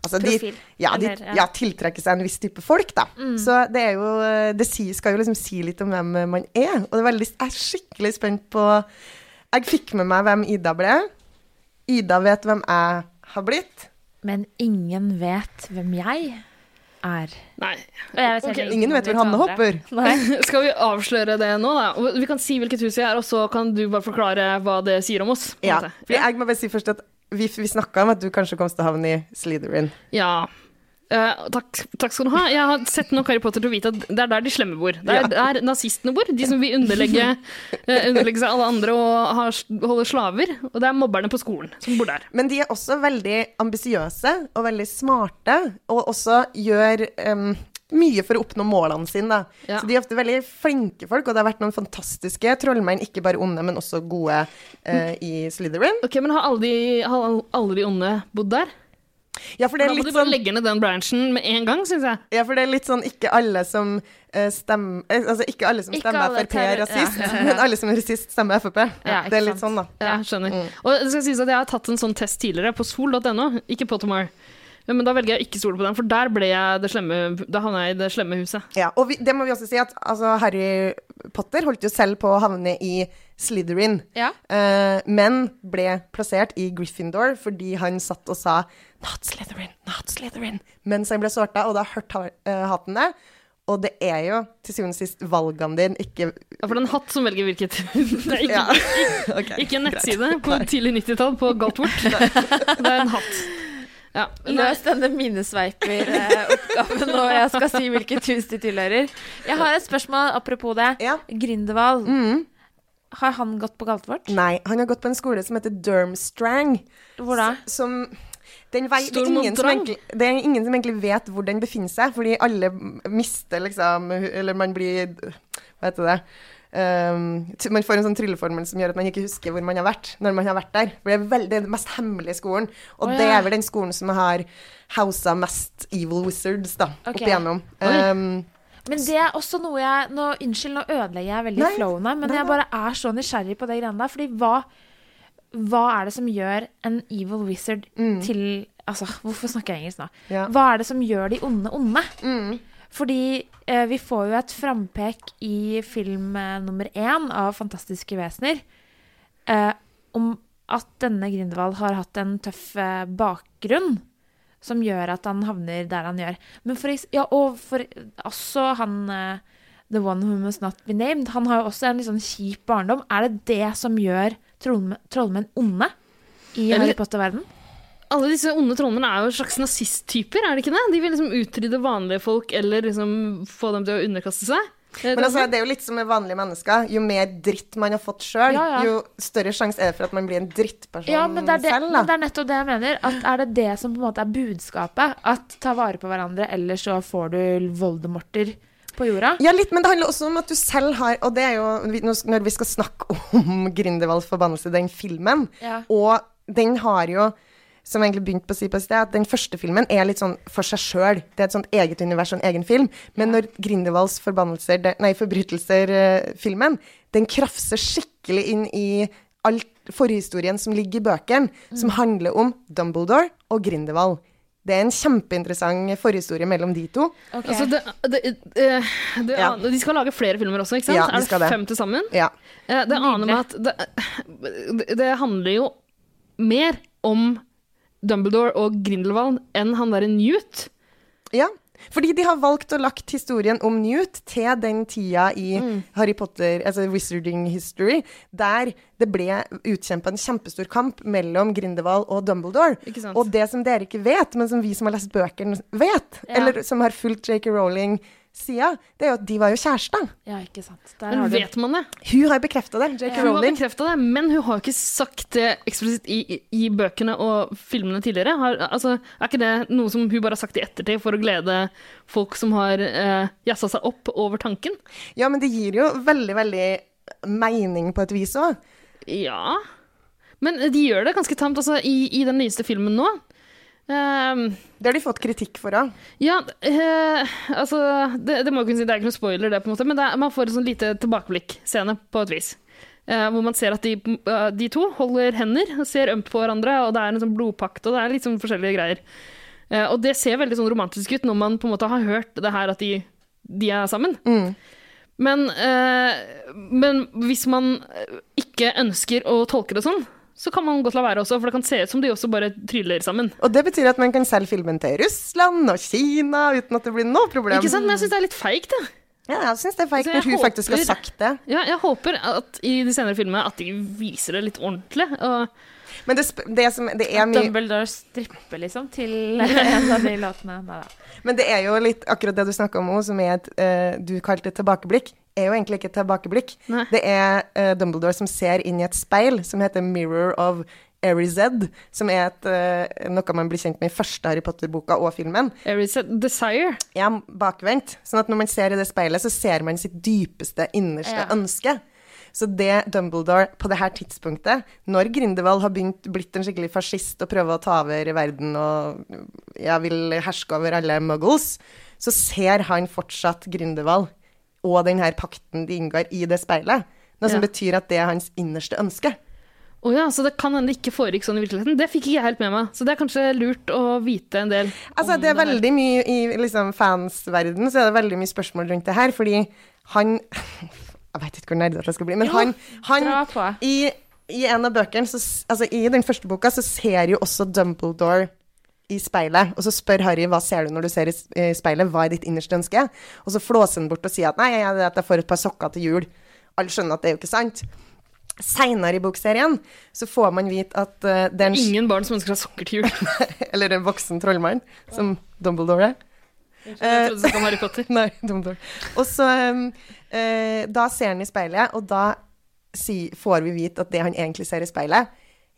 Altså de, Profil, ja, de eller, ja. ja, tiltrekker seg en viss type folk, da. Så det er jo Det sier, skal jo liksom si litt om hvem man er. Og det er veldig, jeg er skikkelig spent på Jeg fikk med meg hvem Ida ble. Ida vet hvem jeg har blitt. Men ingen vet hvem jeg er. Nei. Og vet Ok, heller Ingen vet hvor Hanne er. hopper. Nei. [LAUGHS] Skal vi avsløre det nå, da? Vi kan si hvilket hus vi er, og så kan du bare forklare hva det sier om oss. Ja, jeg må bare si først at vi, vi snakka om at du kanskje kom til å havne i Slytherin. Ja. Eh, takk, takk skal du ha. Jeg har sett nok Harry Potter til å vite at det er der de slemme bor. Det er der nazistene bor. De som vil underlegge, uh, underlegge seg alle andre og har, holde slaver. Og det er mobberne på skolen som bor der. Men de er også veldig ambisiøse og veldig smarte, og også gjør um mye for å oppnå målene sine. Da. Ja. Så de er ofte veldig flinke folk, og det har vært noen fantastiske trollmenn, ikke bare onde, men også gode eh, i Slytherin. Ok, Men har alle de, har alle de onde bodd der? Ja, for det Da er må litt du bare sånn legge ned den branchen med en gang, syns jeg. Ja, for det er litt sånn ikke alle som eh, stemmer eh, Altså ikke alle som Ikke stemmer alle Frp er rasist, ja. [LAUGHS] men alle som er rasist, stemmer Frp. Ja, det er litt sant. sånn, da. Ja, skjønner. Og det skal sies at jeg har tatt en sånn test tidligere på sol.no, ikke Pottermore. Ja, Men da velger jeg ikke stole på den, for der ble jeg det slemme, da havna jeg i det slemme huset. Ja, og vi, det må vi også si at altså, Harry Potter holdt jo selv på å havne i Slytherin, Ja. uh, men ble plassert i Gryffindor fordi han satt og sa 'not Slytherin, not Slytherin', mens han ble sorta, og da hørte ha- hatten det. Og det er jo til syvende og sist valgene dine, ikke Ja, for det er en hatt som velger hvilket [LAUGHS] Det er ikke, Ja. okay, ikke en greit. nettside på tidlig 90-tall på Galtvort. [LAUGHS] [LAUGHS] Det er en hatt. Ja. Løs denne minnesveiper-oppgaven, og jeg skal si hvilket hus de tilhører. Jeg har et spørsmål apropos det. Ja. Grindeval. Mm. Har han gått på Galtvort? Nei, han har gått på en skole som heter Durmstrang. Hvor da? Som den vei, det, er ingen som egentlig, det er ingen som egentlig vet hvor den befinner seg, fordi alle mister liksom Eller man blir Hva heter det? Um, man får en sånn trylleformel som gjør at man ikke husker hvor man har vært når man har vært der. For det er veldig, den mest hemmelige skolen. Og Å, det er vel den skolen som har housa mest evil wizards, da, okay. opp igjennom. Um, Men det er også noe jeg nå, Unnskyld, nå ødelegger jeg veldig flowen her, men nei, jeg bare er så nysgjerrig på det greiene der. Fordi hva, hva er det som gjør en evil wizard til Altså, hvorfor snakker jeg engelsk nå? Mm. Ja. Hva er det som gjør de onde onde? mm. Fordi eh, vi får jo et frampek i film eh, nummer én av Fantastiske vesener eh, om at denne Grindelwald har hatt en tøff eh, bakgrunn som gjør at han havner der han gjør. Men for, ja, og for også han uh, The One Who Must Not Be Named, han har jo også en litt sånn kjip barndom. Er det det som gjør trollmenn, trollmenn onde i Eller- Harry Potter-verden? Alle disse onde trollmennene er jo slags nazisttyper, er det ikke det? De vil liksom utrydde vanlige folk eller liksom få dem til å underkaste seg. Men altså, det er jo litt som med vanlige mennesker. Jo mer dritt man har fått sjøl, Ja, ja. jo større sjanse er det for at man blir en drittperson Ja, men det, er det, selv. men det er nettopp det jeg mener. At er det det som på en måte er budskapet? At ta vare på hverandre, ellers så får du voldemorter på jorda? Ja, litt, men det handler også om at du selv har Og det er jo Når vi skal snakke om Grindelwalds forbannelse, den filmen, og den har jo som egentlig begynte på å si på sted, at den første filmen er litt sånn for seg sjøl. Det er et sånt eget univers og en egen film. Men når Grindelwalds nei, forbrytelser-filmen, den krafser skikkelig inn i alt forhistorien som ligger i bøkene, som handler om Dumbledore og Grindelwald. Det er en kjempeinteressant forhistorie mellom de to. Okay. Altså, det, det, eh, det, Ja. De skal lage flere filmer også, ikke sant? Ja, de er skal det det. fem til sammen? Ja. Eh, Det aner meg at det handler jo mer om Dumbledore og Grindelwald enn han derre Newt. Ja, fordi de har valgt å lagt historien om Newt til den tida i Mm. Harry Potter, altså Wizarding History, der det ble utkjempa en kjempestor kamp mellom Grindelwald og Dumbledore. Og det som dere ikke vet, men som vi som har lest bøkene vet, Ja. eller som har fulgt J.K. Rowling sida, det er jo at de var jo kjærester. Ja, ikke sant. Der Men har du vet man det? Hun har bekrefta det, J.K. Hun har det, men hun har jo ikke sagt det eksplisitt i, i, i bøkene og filmene tidligere. Har, altså, er ikke det noe som hun bare har sagt i ettertid for å glede folk som har eh, jazza seg opp over tanken? Ja, men det gir jo veldig, veldig mening på et vis òg. Ja Men de gjør det ganske tamt altså, i, i den nyeste filmen nå. Ehm, Det har de fått kritikk for òg. ja, eh, altså det, det må kunne si, det er ikke noe spoiler, det, på en måte, men er, man får en sånn lite tilbakeblikk-scene på et vis. Eh, hvor man ser at de, eh, de to holder hender og ser ømt på hverandre, og det er en sånn blodpakt, og det er litt sånn forskjellige greier. Eh, og det ser veldig sånn romantisk ut når man på en måte har hørt det her at de, de er sammen. Men, eh, men hvis man ikke ønsker å tolke det sånn, så kan man godt la være også, for det kan se ut som de også bare tryller sammen. Og det betyr at man kan selge filmen til Russland og Kina uten at det blir noe problem. Ikke sant? Men jeg syns det er litt feigt, det. Ja, jeg syns det er feigt når hun faktisk har sagt det. Ja, jeg håper at i de senere filmene at de viser det litt ordentlig. Og Men det, sp- det, som, det er mye Dumbledore stripper, liksom, til [LAUGHS] en av de låtene. Nei da. Men det er jo litt akkurat det du snakka om òg, som er et uh, du kalte et tilbakeblikk, er jo egentlig ikke et tilbakeblikk. Nei. Det er uh, Dumbledore som ser inn i et speil som heter Mirror of Erized, som er et, uh, noe man blir kjent med i første Harry Potter-boka og filmen. Aries Desire Ja, bakvendt. Sånn at når man ser i det speilet, så ser man sitt dypeste, innerste Ja. ønske. Så det Dumbledore på det her tidspunktet, når Grindelwald har begynt, blitt en skikkelig fascist og prøver å ta over verden og ja, vil herske over alle muggles, så ser han fortsatt Grindelwald og den her pakten de inngår i det speilet. Noe som Ja. betyr at det er hans innerste ønske. Å ja, så det kan hende det ikke foregikk sånn i virkeligheten. Det fikk ikke jeg helt med meg. Så det er kanskje lurt å vite en del Altså, om det er veldig mye i liksom, fansverden, så er det veldig mye spørsmål rundt det her, fordi han [LAUGHS] Jeg vet ikke hvor nerdete jeg skal bli, men han, han i, I en av bøkene, så, altså i den første boka, så ser jo også Dumbledore i speilet, og så spør Harry hva ser du når du ser i speilet, hva er ditt innerste ønske? Og så flåser han bort og sier at nei, jeg, jeg får et par sokker til jul. Alle skjønner at det er jo ikke sant. Seinere i bokserien så får man vite at uh, det er en Ingen barn som ønsker seg sokker til jul. [LAUGHS] eller en voksen trollmann, som Dumbledore er. Jeg trodde det skulle Harry Potter. [LAUGHS] Nei, Dumbledore. Og så um, uh, Da ser han i speilet, og da si, får vi vite at det han egentlig ser i speilet,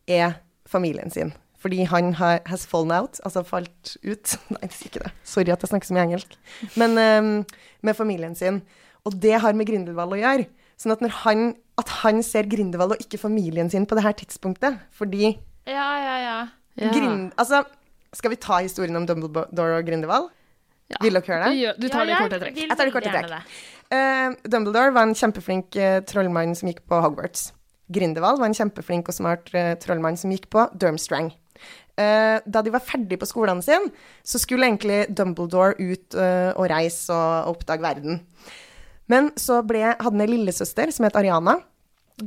er familien sin. Fordi han har has fallen out, altså falt ut. [LAUGHS] Nei, sier ikke det. Sorry at jeg snakker så mye engelsk. Men um, med familien sin. Og det har med Grindelwald å gjøre. Sånn at når han, at han ser Grindelwald og ikke familien sin på det her tidspunktet, fordi Ja, ja, ja. Ja. Grind... Altså, skal vi ta historien om Dumbledore og Grindelwald? Ja. Vil dere høre det? du tar det i korte trekk. Jeg tar det i korte trekk. Uh. Dumbledore var en kjempeflink uh, trollmann som gikk på Hogwarts. Grindelwald var en kjempeflink og smart uh, trollmann som gikk på Durmstrang. Eh, da de var ferdig på skolene sine, så skulle egentlig Dumbledore ut eh, og reise og oppdage verden. Men så ble, hadde han ei lillesøster som het Ariana,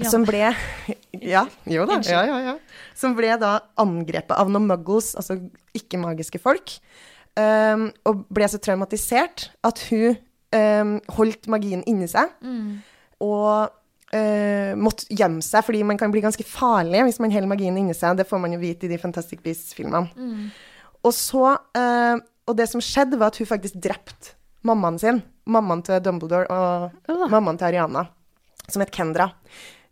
som ble [LAUGHS] Ja, jo da. Ja, ja, ja. Som ble da angrepet av noen muggles, altså ikke-magiske folk. um, og ble så traumatisert at hun um, holdt magien inni seg. Og uh, måtte gjemme seg, fordi man kan bli ganske farlig hvis man holder magien inni seg. Det får man jo vite i de Fantastic Beasts-filmene. Og så uh, Og det som skjedde, var at hun faktisk drepte mammaen sin mammaen til Dumbledore og Ja. mammaen til Ariana, som het Kendra.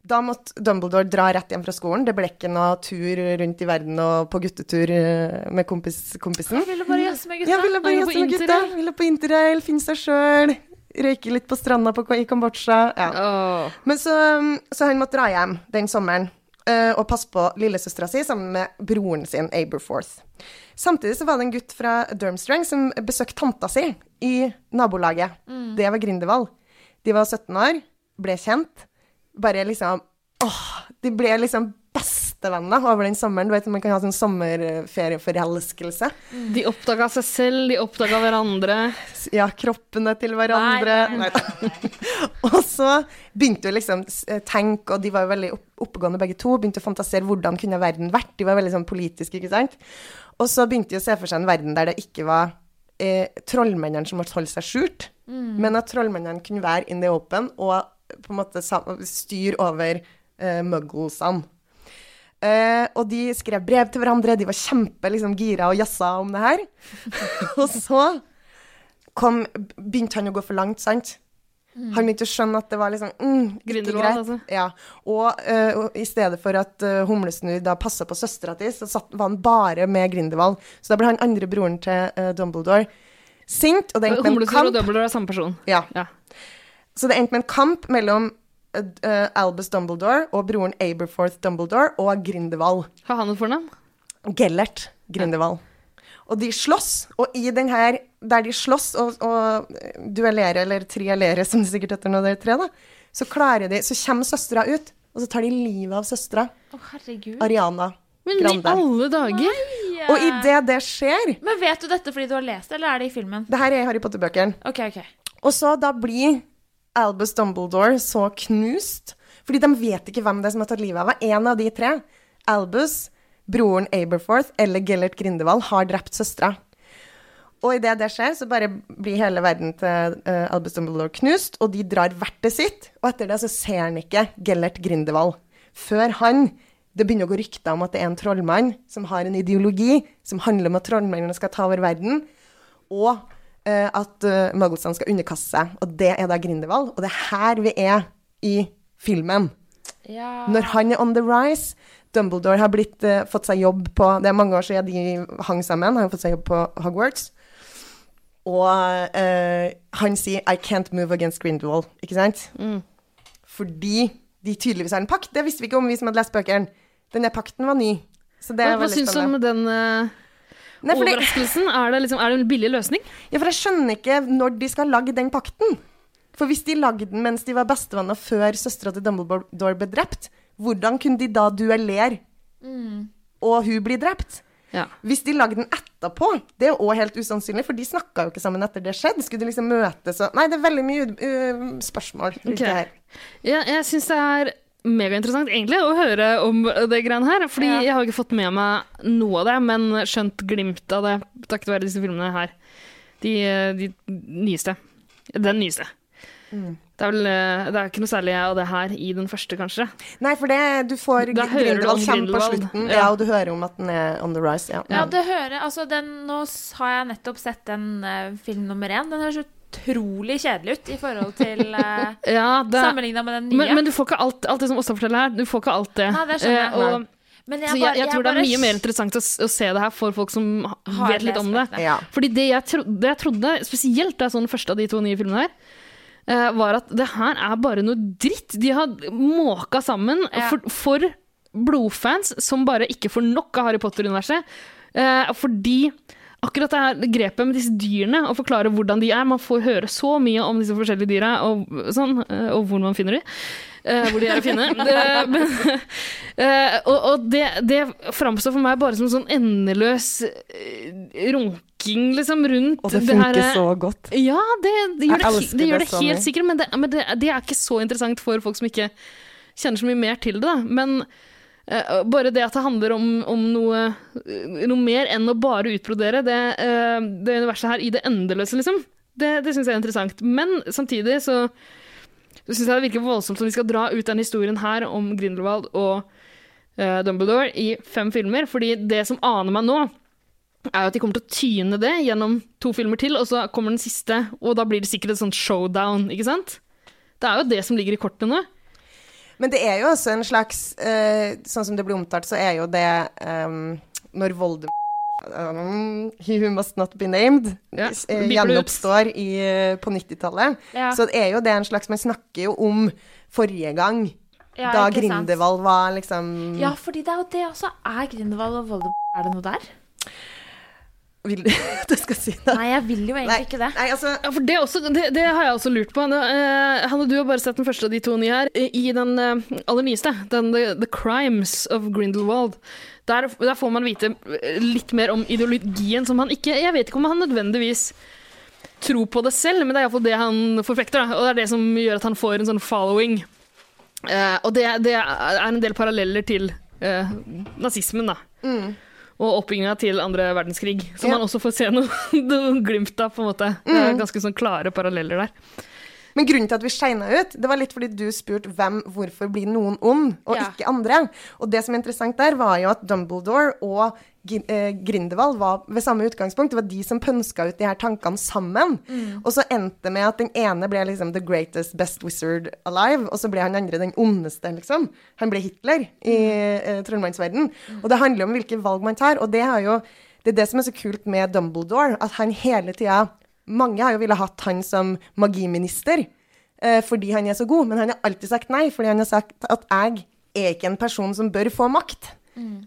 Da måtte Dumbledore dra rett hjem fra skolen. Det ble ikke noe tur rundt i verden og på guttetur eh, med kompis, kompisen. Jeg ville bare jazze med gutta. Ja, ville bare Han jazze med gutta. Ville på interrail, finne seg sjøl. Røyke litt på stranda på, i Kambodsja. Ja. Oh. Men så, um, så han måtte dra hjem den sommeren uh, og passe på lillesøstera si sammen med broren sin, Aberforth. Samtidig så var det en gutt fra Durmstrang som besøkte tanta si i nabolaget. Det var Grindelwald. De var 17 år, ble kjent. Bare liksom Åh! De ble liksom bestevenner over den sommeren. Du vet, Man kan ha sånn sommerferieforelskelse. De oppdaga seg selv, de oppdaga hverandre. Ja, kroppene til hverandre. Nei, nei, [LAUGHS] og så begynte jo liksom eh, tenke, og de var jo veldig oppegående begge to, begynte å fantasere hvordan kunne verden vært. De var veldig sånn politiske, ikke sant. Og så begynte de å se for seg en verden der det ikke var eh, trollmennene som måtte holde seg skjult, men at trollmennene kunne være in the open og på en måte styre over eh, mugglesene. Eh, og de skrev brev til hverandre, de var kjempe liksom, gira og jazza om det her. [LAUGHS] og så kom, begynte han å gå for langt, sant? Han begynte å skjønne at det var liksom mm, ikke greit. altså. Ja. Og, uh, og i stedet for at uh, Humlesnurr da passa på søstera til, så satt, var han bare med Grindelwald. Så da ble han andre broren til uh, Dumbledore sint, og det endte med en Humlesnurr og. Dumbledore er samme person. Ja. Ja. Så det endte med en kamp mellom eh, eh, Albus Dumbledore og broren Aberforth Dumbledore og Grindelwald. Har han noe fornavn? Gellert Grindelwald. Og de slåss, og i den her, der de slåss og, og duellerer, eller triellerer, som det sikkert heter når det er tre, da, så klarer de, så kommer søstera ut, og så tar de livet av søstera, herregud. Ariana Men i alle dager! Og idet det skjer Men vet du dette fordi du har lest det, eller er det i filmen? Det her er i Harry Potter-bøkene. Okay, okay. Og så da blir Albus Dumbledore så knust, fordi de vet ikke hvem det er som har tatt livet av henne. En av de tre, Albus, broren Aberforth eller Gellert Grindelwald, har drept søstera. Og idet det skjer, så bare blir hele verden til uh, Albus Dumbledore knust, og de drar vertet sitt. Og etter det så ser han ikke Gellert Grindelwald. Før han Det begynner å gå rykter om at det er en trollmann som har en ideologi som handler om at trollmennene skal ta over verden, og at uh, mugglesene skal underkaste seg. Og det er da Grindelwald. Og det er her vi er i filmen. Ja. Når han er on the rise Dumbledore har blitt, eh, fått seg jobb på Det er mange år siden de hang sammen. Han har fått seg jobb på Hogwarts. Og uh, han sier 'I can't move against Grindelwald', ikke sant? Fordi de tydeligvis har en pakt. Det visste vi ikke om, vi som hadde lest bøkene. Denne pakten var ny. Så det Hva, er hva syns du om spennende. den eh, Nei, fordi... overraskelsen? Er det, liksom, er det en billig løsning? ja, for jeg skjønner ikke når de skal lage den pakten. For hvis de lagde den mens de var bestevenner før søstera til Dumbledore ble drept, hvordan kunne de da duellere, og hun bli drept? Ja. Hvis de lagde den etterpå, det er òg helt usannsynlig, for de snakka jo ikke sammen etter det skjedde. Skulle de liksom møtes og Nei, det er veldig mye uh, spørsmål rundt Ok. det her. Ja, jeg syns det er megainteressant egentlig å høre om det greiene her. Fordi Ja. jeg har ikke fått med meg noe av det, men skjønt glimt av det takket være disse filmene her. De, de nyeste. Den nyeste. Mm. Det er vel eh, Det er ikke noe særlig av det her i den første, kanskje. Nei, for det Du får Da Grindelwald kommer på slutten, Ja. ja, og du hører om at den er on the rise. Ja. Ja, det hører Altså, den Nå har jeg nettopp sett den uh, film nummer én. Den høres utrolig kjedelig ut i forhold til uh, [LAUGHS] Ja, Sammenligna med den nye. men, men du får ikke alt, alt det som Åsta forteller her. Du får ikke alt det. Nei, det skjønner jeg. Uh, og, Men så jeg, jeg tror det er mye mer interessant å, å se det her for folk som Har vet litt om det. Ja. Fordi det jeg, tro, det jeg trodde, spesielt da jeg så den første av de to nye filmene her, uh, var at det her er bare noe dritt. De har måka sammen Ja. for, for blodfans som bare ikke får nok av Harry Potter-universet. Uh, fordi akkurat det her grepet med disse dyrene, og forklare hvordan de er Man får høre så mye om disse forskjellige dyra, og, sånn, eh, og hvor man finner de. Uh, hvor de er å finne. [LAUGHS] Det, men, uh, og og det, det framstår for meg bare som sånn endeløs runking liksom, rundt Og det funker så godt. Ja, det, det gjør, det, det, gjør det det helt sikkert, men, det, men det, det er ikke så interessant for folk som ikke kjenner så mye mer til det. Da. Men bare det at det handler om, om noe, noe mer enn å bare utbrodere det, eh, det universet her i det endeløse, liksom, det, det syns jeg er interessant. Men samtidig så syns jeg det virker voldsomt som vi skal dra ut den historien her om Grindelwald og eh, Dumbledore i fem filmer, fordi det som aner meg nå, er jo at de kommer til å tyne det gjennom to filmer til, og så kommer den siste, og da blir det sikkert et sånt showdown, ikke sant? Det er jo det som ligger i kortene nå. Men det er jo også en slags uh, Sånn som det blir omtalt, så er jo det um, når Voldemort [LAUGHS] um, He must not be named Ja, eh, gjenoppstår i, eh, på 90-tallet. Ja. Så det er jo det en slags Man snakker jo om forrige gang, Ja, da ikke? Grindelwald var liksom Ja, fordi det er jo det også. Er Grindelwald og Voldemort Er det noe der? Vil du [LAUGHS] at jeg skal si det? Nei, jeg vil jo egentlig ikke det. Nei, altså Ja, for det, også, det, det har jeg også lurt på. Nå, uh, Han og du har bare sett den første av de to nye her. I den uh, aller nyeste, den The, The Crimes of Grindelwald, der, der får man vite eh, litt mer om ideologien som han ikke Jeg vet ikke om han nødvendigvis tror på det selv, men det er iallfall det han forfekter. Da. Og det er det som gjør at han får en sånn following. Uh, og det, det er en del paralleller til nazismen, da. Og oppbygginga til andre verdenskrig, som Ja. man også får se noe, [LAUGHS] noe glimt av, på en måte. Det er ganske sånn klare paralleller der. Men grunnen til at vi skeina ut, det var litt fordi du spurte hvem, hvorfor blir noen ond, og Ja. ikke andre. Og det som er interessant der, var jo at Dumbledore og Eh, Grindelwald var ved samme utgangspunkt. Det var de som pønska ut de her tankene sammen. Og så endte det med at den ene ble liksom the greatest best wizard alive, og så ble han andre den ondeste, liksom. Han ble Hitler i eh, Mm. Og det handler om hvilke valg man tar, og det, er jo, det er det som er så kult med Dumbledore, at han hele tida mange har jo ville hatt han som magiminister eh, fordi han er så god, men han har alltid sagt nei, fordi han har sagt at jeg er ikke en person som bør få makt.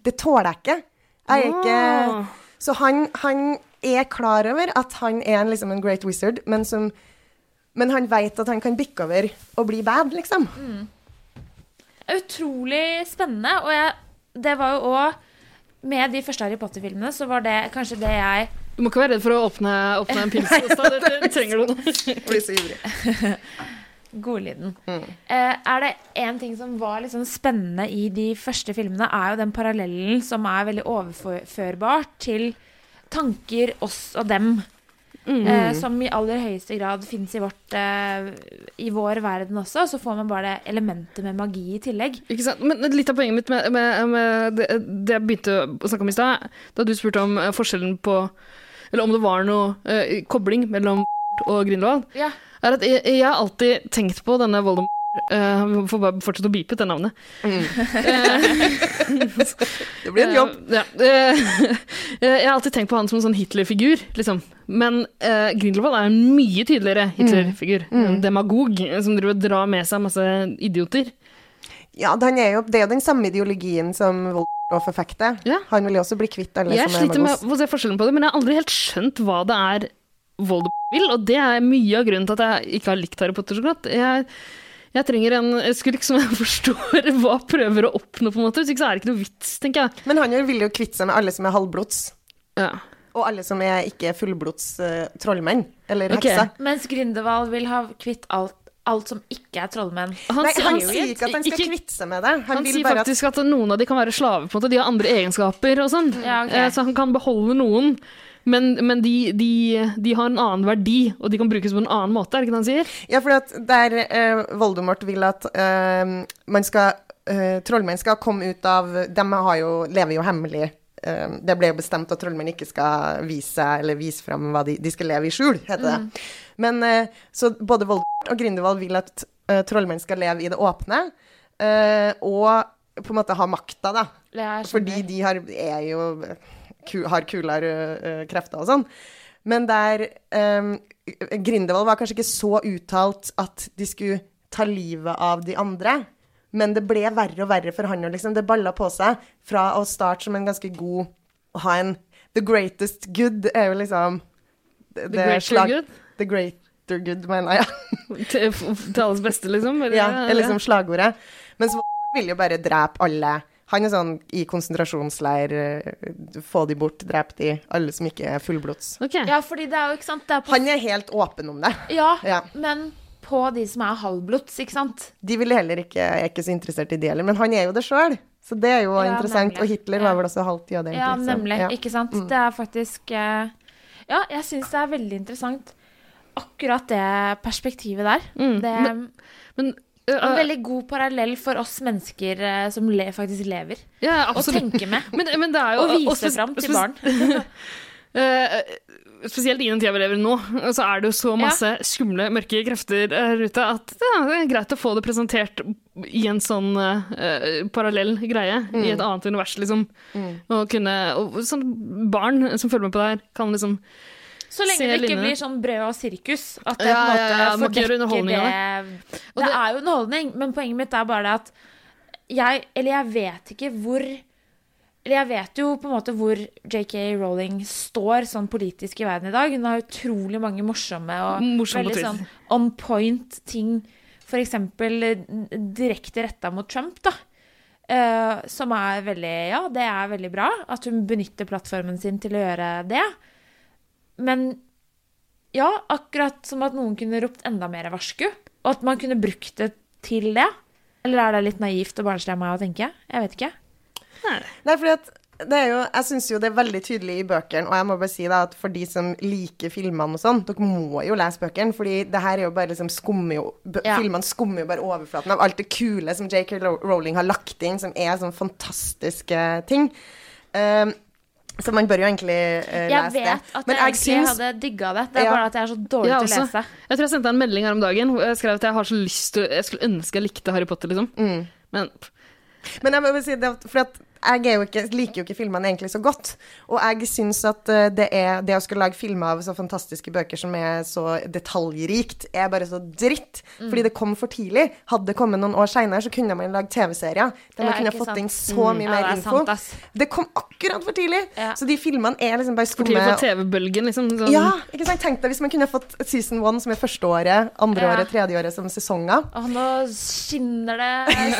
Det tåler jeg ikke. Jeg er ikke Så han, han er klar over at han er en, liksom en great wizard, men, som, men han vet at han kan bikke over og bli bad, liksom. Utrolig spennende, og jeg, det var jo òg Med de første Harry Potter-filmene så var det kanskje det jeg Du må ikke være redd for å åpne, åpne en pils, Nei, Det, det trenger du [LAUGHS] nå. Blir så ivrig. Godlyden. Eh, er det én ting som var liksom spennende i de første filmene, er jo den parallellen som er veldig overførbar til tanker, oss og dem. Eh, som i aller høyeste grad fins i, eh, i vår verden også. Så får man bare elementer med magi i tillegg. Ikke sant? Men litt av poenget mitt med, med, med det, det jeg begynte å snakke om i stad, da du spurte om eh, forskjellen på Eller om det var noe eh, kobling mellom og Grindelwald, Ja. er at jeg, jeg har alltid tenkt på denne Voldemort eh, Vi får bare fortsette å beepe ut det navnet. [LAUGHS] Det blir en jobb. Uh, ja. uh, jeg har alltid tenkt på han som en sånn Hitler-figur, liksom. Men eh, Grindelwald er en mye tydeligere Hitler-figur. En demagog eh, som driver og drar med seg masse idioter. Ja, han er jo, det er jo den samme ideologien som Voldemort forfekter. Ja. Han vil jo også bli kvitt alle Jeg som er sliter med å se forskjellen på det, men jeg har aldri helt skjønt hva det er Voldemort vil, og det er mye av grunnen til at jeg ikke har likt Harry Potter så godt. Jeg, jeg trenger en skurk som [LAUGHS] jeg forstår hva prøver å oppnå, på en måte. Hvis ikke så er det ikke noe vits, tenker jeg. Men han vil jo kvitte seg med alle som er halvblods. Ja. Og alle som er ikke fullblods uh, trollmenn eller okay. hekser. Mens Grindelwald vil ha kvitt alt, alt som ikke er trollmenn. Han, Nei, han sier- sier ikke at han skal ikke- kvitte seg med det. Han, Han vil sier bare at faktisk at noen av de kan være slaver, på en måte. De har andre egenskaper og sånn. Ja, ok. Eh, Så han kan beholde noen. Men, men de, de, de har en annen verdi, og de kan brukes på en annen måte, er det ikke det han sier? Ja, for der eh, Voldemort vil at eh, man skal eh, Trollmenn skal komme ut av De har jo, lever jo hemmelig. Eh, det ble jo bestemt at trollmenn ikke skal vise seg eller vise fram hva de, de skal leve i skjul, heter det. Men eh, så både Voldemort og Grindelwald vil at eh, trollmenn skal leve i det åpne, eh, og på en måte ha makta, da. Fordi de har, er jo har kulere øh, krefter og sånn. Men der um, Grindelwald var kanskje ikke så uttalt at de skulle ta livet av de andre. Men det ble verre og verre for han. Og liksom, det balla på seg fra å starte som en ganske god Å ha en The greatest good er jo liksom det, The greater good? The greater good, mener jeg. [LAUGHS] Til, alles beste, liksom? Eller, Ja, er liksom slagordet. Mens Voldemort vil jo bare drepe alle. Han er sånn i konsentrasjonsleir, eh, få de bort, drep de, alle som ikke er fullblods. Okay. Ja, fordi det er jo ikke sant det er på, Han er helt åpen om det. Ja, Ja. men på de som er halvblods, ikke sant? De vil heller ikke, er ikke så interessert i de heller, men han er jo det sjøl. Så det er jo Ja, interessant. nemlig. Og Hitler var vel også halvt jøde. Ja, så- nemlig. ja. Ikke sant? Det er faktisk eh, Ja, jeg syns det er veldig interessant akkurat det perspektivet der. Mm, Det men- Men en veldig god parallell for oss mennesker eh, som le faktisk lever. ja, og tenker med. Men, men det er jo Og viser fram til barn. [LAUGHS] Eh, spesielt i den tida vi lever nå, så er det jo så masse skumle, mørke krefter her ute at ja, det er greit å få det presentert i en sånn uh, parallell greie, i et annet univers, liksom. Og kunne og sånn Barn som følger med på det her, kan liksom Så lenge Se det ikke linjene. blir sånn brød og sirkus. At det Ja, på en måte ja, ja, fordekker det. Og Det det- er jo underholdning, men poenget mitt er bare det at jeg Eller jeg vet ikke hvor Eller jeg vet jo på en måte hvor JK Rowling står sånn politisk i verden i dag. Hun har utrolig mange morsomme og Morsomme veldig sånn on point ting. For eksempel eh, direkte retta mot Trump, da. Uh, som er veldig Ja, det er veldig bra at hun benytter plattformen sin til å gjøre det. Men ja, akkurat som at noen kunne ropt enda mer varsku, og at man kunne brukt det til det. Eller er det litt naivt og barnslig av meg å tenke? Jeg vet ikke. Nei, fordi at det er jo, jeg syns jo det er veldig tydelig i bøkene, og jeg må bare si da at for de som liker filmene og sånn, dere må jo lese bøkene, fordi det her er jo bare liksom skummer jo Ja. Filmene skummer jo bare overflaten av alt det kule som J.K. Rowling har lagt inn, som er sånne fantastiske ting. Um, så man bør jo egentlig uh, Jeg lese det. vet at Men jeg jeg egentlig syns hadde digga det. Det er Ja. bare at jeg er så dårlig ja, til å lese. Jeg tror jeg sendte deg en melding her om dagen hvor jeg skrev at jeg har så lyst til Jeg skulle ønske jeg likte Harry Potter, liksom. Mm. Men Men jeg må si det, for at jeg jo ikke, liker jo ikke filmene egentlig så godt. Og jeg syns at eh, det, er, det å skulle lage filmer av så fantastiske bøker som er så detaljrikt, er bare så dritt. Mm. Fordi det kom for tidlig. Hadde det kommet noen år seinere, så kunne man lagd TV-serier. Der Ja, man kunne ikke fått sant. inn så mye mm. mer er info. sant, det kom akkurat for tidlig! Ja. Så de filmene er liksom bare for tidlig skumme. for TV-bølgen, liksom. Sånn. Ja, ikke sant? Tenk deg hvis man kunne fått season one som er første året, andre Ja. året, tredje året som sesonger. Og nå skinner det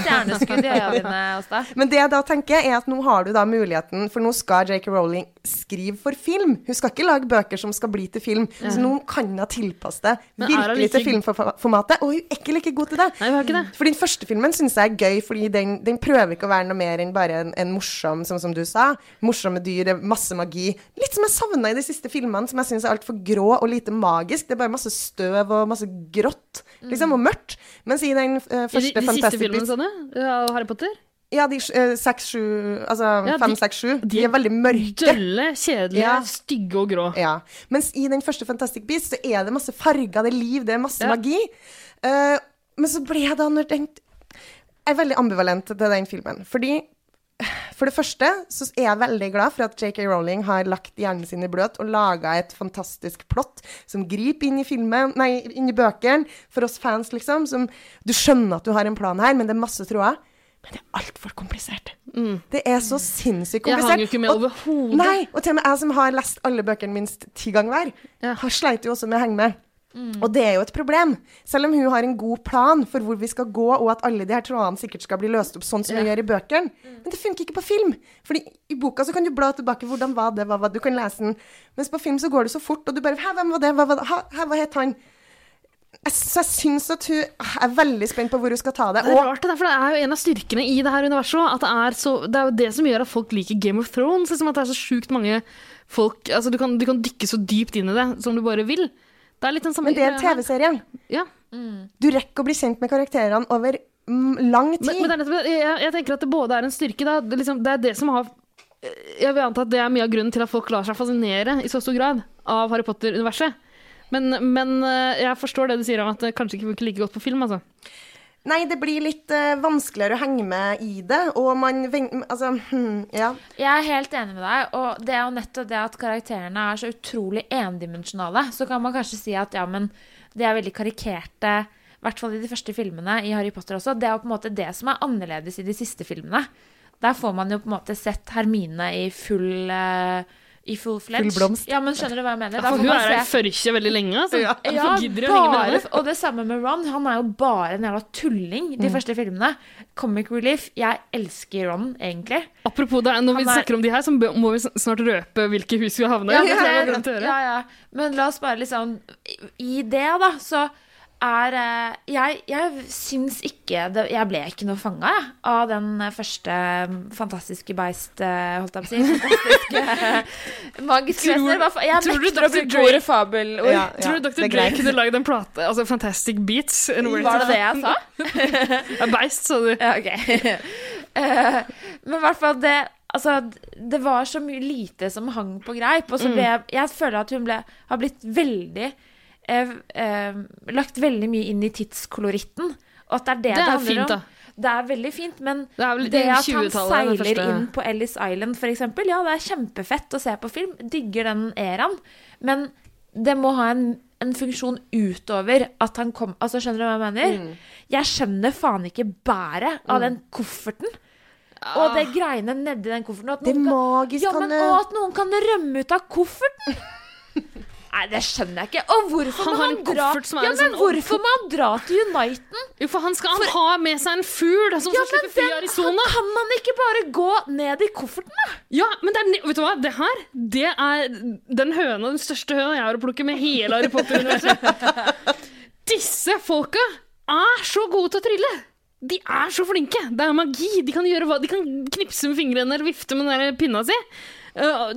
stjerneskudd i øynene hos deg. Men det jeg da tenker er at nå har du da muligheten, for nå skal J.K. Rowling skrive for film. Hun skal ikke lage bøker som skal bli til film, så nå kan hun tilpasse det virkelig like- til filmformatet, og hun er ikke like god til det. Nei, hun har ikke det. For den første filmen syns jeg er gøy, fordi den, den prøver ikke å være noe mer enn bare en, en morsom, sånn som du sa. Morsomme dyr, masse magi. Litt som jeg savna i de siste filmene, som jeg syns er altfor grå og lite magisk. Det er bare masse støv og masse grått, liksom, og mørkt. Mens i den eh, I første de, de siste filmene, sånn, sa Harry Potter? Ja, de eh, seks, sju Altså Ja, fem, seks, sju. De, de er veldig mørke. Dølle, kjedelige, Ja. stygge og grå. Ja. Mens i den første Fantastic Beast så er det masse farger, det er liv, det er masse Ja. magi. Uh, men så ble jeg da når den Jeg er veldig ambivalent til den filmen. Fordi for det første så er jeg veldig glad for at JK Rowling har lagt hjernen sin i bløt og laga et fantastisk plott som griper inn i filmen, nei, inn i bøkene, for oss fans, liksom. Som Du skjønner at du har en plan her, men det er masse tråder. Men det er altfor komplisert. Det er så sinnssykt komplisert. Jeg hang jo ikke med Og- overhodet. Nei, og til og med jeg som har lest alle bøkene minst ti ganger hver, Ja. har sleit jo også med å henge med. Og det er jo et problem. Selv om hun har en god plan for hvor vi skal gå, og at alle de her trådene sikkert skal bli løst opp sånn som vi Ja. gjør i bøkene. Men det funker ikke på film. Fordi i boka så kan du bla tilbake. Hvordan var det? Hva var det? Du kan lese den. Mens på film så går det så fort, og du bare Hæ, hvem var det? Hva var det? Hæ, hva het han? Jeg, så jeg syns at hun er veldig spent på hvor hun skal ta det. Det er Og rart, for det er jo en av styrkene i det her universet at det er, så, det er jo det som gjør at folk liker Game of Thrones. Liksom at det er så sjukt mange folk altså du, kan, du kan dykke så dypt inn i det som du bare vil. Det er litt den samme men det er en. TV-serie. Ja. Du rekker å bli kjent med karakterene over mm, lang tid. Men, men det er nettopp, jeg, jeg tenker at det både er en styrke. Da. Det, er liksom, det er det som har Jeg vil anta at det er mye av grunnen til at folk lar seg fascinere i så stor grad av Harry Potter-universet. Men, men eh, jeg forstår det du sier om at det kanskje ikke funker like godt på film. Altså. Nei, det blir litt uh, vanskeligere å henge med i det, og man Altså, hm, ja. Jeg er helt enig med deg, og det er jo nettopp det at karakterene er så utrolig endimensjonale. Så kan man kanskje si at ja, men de er veldig karikerte, i hvert fall i de første filmene i Harry Potter også. Det er jo på en måte det som er annerledes i de siste filmene. Der får man jo på en måte sett Hermine i full uh, i full fledge. Full blomst. Ja, men skjønner du hva jeg mener? Ja, For hun man er i se- førkje veldig lenge. Altså. Ja. Ja, å henge med bare, og det samme med Ron. Han er jo bare en jævla tulling Mm. de første filmene. Comic relief. Jeg elsker Ron, egentlig. Apropos det, når vi er- snakker om de her, så må vi snart røpe hvilke hus vi havner i. Ja, ja, ja. men la oss bare liksom I det, da, så er eh, Jeg, jeg syns ikke det, Jeg ble ikke noe fanga, av den første mm, fantastiske beist, eh, holdt jeg på å si. Fantastiske [LAUGHS] magiske Tror- vesener. Jeg tror du nekter å Dr. bruke Dre- ordet fabelord. Ja, Tror du Dr. Dre kunne lagd en plate, altså Fantastic Beats? Var det det jeg sa? [LAUGHS] Ja, Beist, sa du. Ja, ok. [LAUGHS] Eh, men i hvert fall det Altså, det var så mye lite som hang på greip, og så ble jeg Jeg føler at hun ble, har blitt veldig eh, eh, Lagt veldig mye inn i tidskoloritten, og at det er det det, Det er handler fint, om. Det er veldig fint, men Det vel det at han seiler inn på Ellis Island, eksempel, ja, det er kjempefett å se på film. Digger den eraen. Men det må ha en, en funksjon utover at han kom Altså, skjønner du hva jeg mener? Mm. Jeg skjønner faen ikke bæret av den kofferten. Og det greiene nedi den kofferten. og At Det noen kan, ja, men, Og at noen kan rømme ut av kofferten! Nei, det skjønner jeg ikke. Og hvorfor Han må han dra Ja, men sånn- hvorfor må han dra til Uniten? Jo, for han skal han ha med seg en fugl som Ja, skal slippe fri i Arizona. kan man ikke bare gå ned i kofferten, da? Ja, men det er, vet du hva? Det her, det er den høna, den største høna jeg har å plukke med hele Harry Potter-universet. [LAUGHS] Disse folka er så gode til å trylle! De er så flinke! Det er magi. De kan, gjøre hva, de kan knipse med fingrene eller vifte med den der pinna si. Uh,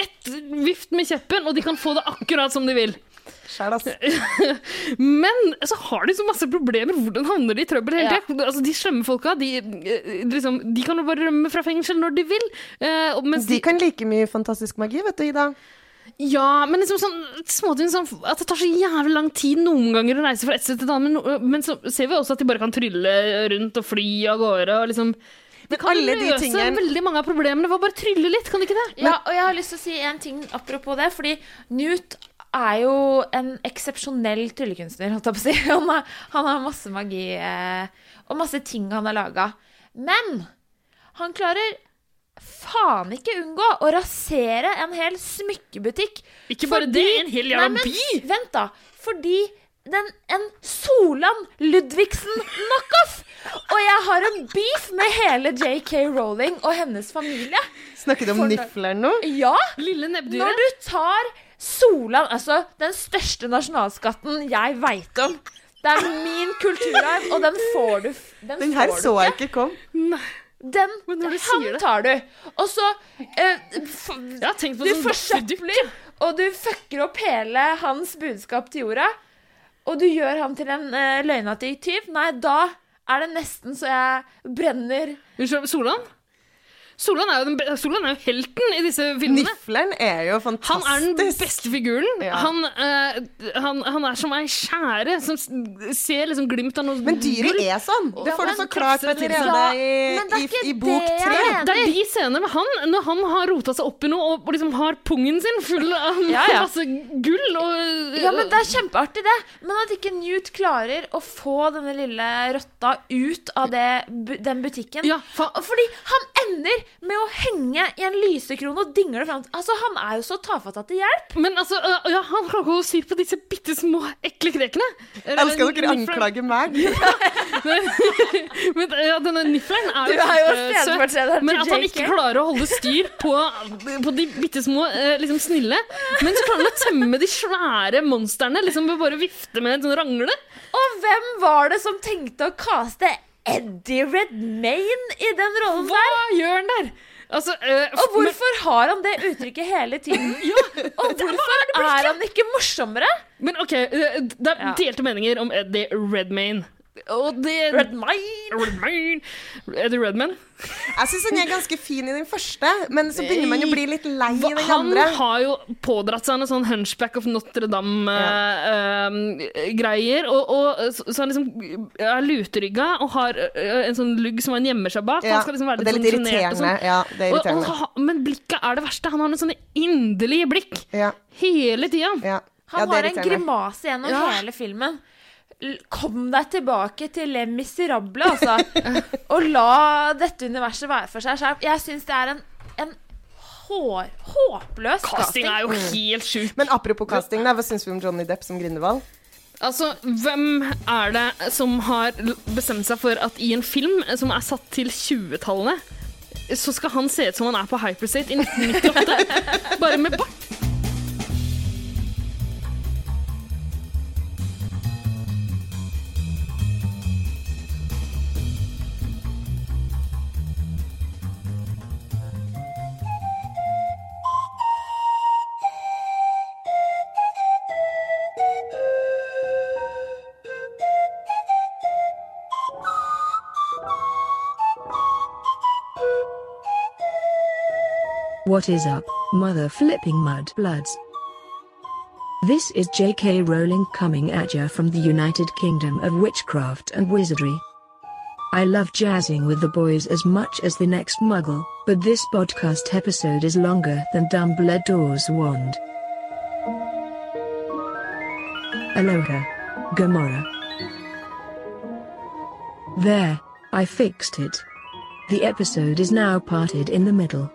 et vift med kjeppen, og de kan få det akkurat som de vil. [LAUGHS] Men så har de så masse problemer. Hvordan havner de i trøbbel hele Ja. tida? Altså, de slemme folka de, eh, liksom, de kan jo bare rømme fra fengsel når de vil. Uh, mens De kan like mye fantastisk magi, vet du, Ida. Ja, men liksom sånn småting som at det tar så jævlig lang tid noen ganger å reise fra et sted til et annet. Men, men så ser vi også at de bare kan trylle rundt og fly av gårde. Og liksom, de kan alle de løse tingene- veldig mange av problemene ved å bare trylle litt, kan det ikke det? Ja, og jeg har lyst til å si en ting apropos det, fordi Newt er jo en eksepsjonell tryllekunstner, holdt jeg på å si. [LAUGHS] Han, har- han har masse magi eh, og masse ting han har laga. Men han klarer faen ikke unngå å rasere en hel smykkebutikk. Ikke bare det, en hel jævla by! Vent, da. Fordi den, en Solan Ludvigsen-knockoff! Og jeg har en beef med hele JK Rowling og hennes familie. Snakker du om nifleren nå? Ja! Lille Når du tar Solan, altså den største nasjonalskatten jeg veit om Det er min kulturarv, og den får du Den, Den her får så du jeg ikke. kom. Den, Men når du han tar du. Og så eh, Du sånn forsøpler, og du fucker opp hele hans budskap til jorda. Og du gjør ham til en uh, løgnaktig tyv. Nei, da er det nesten så jeg brenner Unnskyld, Solan? Solan er, jo den, Solan er jo helten i disse filmene. Nifleren er jo fantastisk. Han er den beste figuren. Ja. Han, uh, han, han er som ei skjære som ser liksom glimt av noe Men dyret gull. er sånn. Det Ja, får du så klart med til Ja, men det er i, i, i bok tre. Det er de scenene med han, når han har rota seg opp i noe og, og liksom har pungen sin full av [LAUGHS] Ja, ja. [LAUGHS] masse gull og Ja, men det er kjempeartig, det. Men at ikke Newt klarer å få denne lille rotta ut av det, den butikken. Ja, fa- Fordi han ender med å henge i en lysekrone og dingle fram Altså, han er jo så tafatt at det hjelper. Men altså, øh, ja, han klarer ikke å sy på disse bitte små ekle krekene. Jeg elsker at dere anklager meg. [LAUGHS] Men ja, denne niffelen er jo jo kjempesøt. Men at han ikke klarer å holde styr på, på de bitte små liksom snille. Men så klarer han å tømme de svære monstrene liksom ved bare å vifte med en sånn rangle. Og hvem var det som tenkte å kaste Eddie Redmayne i den rollen Hva der? gjør han der? Altså, øh, Og hvorfor har han det uttrykket hele tiden? [LAUGHS] [LAUGHS] og hvorfor er han ikke morsommere? Men, men OK, eh, det er Ja. delte meninger om Eddie Redmayne. Og det Redmine! Eddie Redman. Jeg syns han er ganske fin i den første, men så begynner man jo å bli litt lei i den Han andre. har jo pådratt seg En sånn Hunchback of Notre-Dame-greier. og, og så, så han liksom er luterygga og har eh, en sånn lugg som han gjemmer seg bak. Ja, han skal liksom være og det er litt, litt sånn sjenert og irriterende. sånn. Ja, det er irriterende. og, og, men blikket er det verste. Han har noen sånn inderlige blikk Ja, hele tida. ja. Han ja, har en grimase gjennom Ja. hele filmen. Kom deg tilbake til Le Miserable, altså. [LAUGHS] og la dette universet være for seg sjøl. Jeg syns det er en, en hår, håpløs Casting casting. er jo helt sjukt. Men apropos casting, da, hva syns vi om Johnny Depp som Grindevalg? Altså, hvem er det som har bestemt seg for at i en film som er satt til 20-tallene, så skal han se ut som han er på Hyperstate i 1998? [LAUGHS] Bare med bart. What is up, mother flipping mud bloods? This is J.K. Rowling coming at ya from the United Kingdom of Witchcraft and Wizardry. I love jazzing with the boys as much as the next muggle, but this podcast episode is longer than Dumbledore's wand. Aloha. Gamora. There, I fixed it. The episode is now parted in the middle.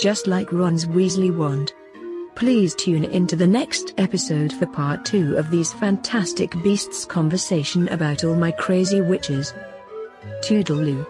Just like Ron's Weasley wand. Please tune into the next episode for part 2 of these fantastic beasts conversation about all my crazy witches. Toodaloo.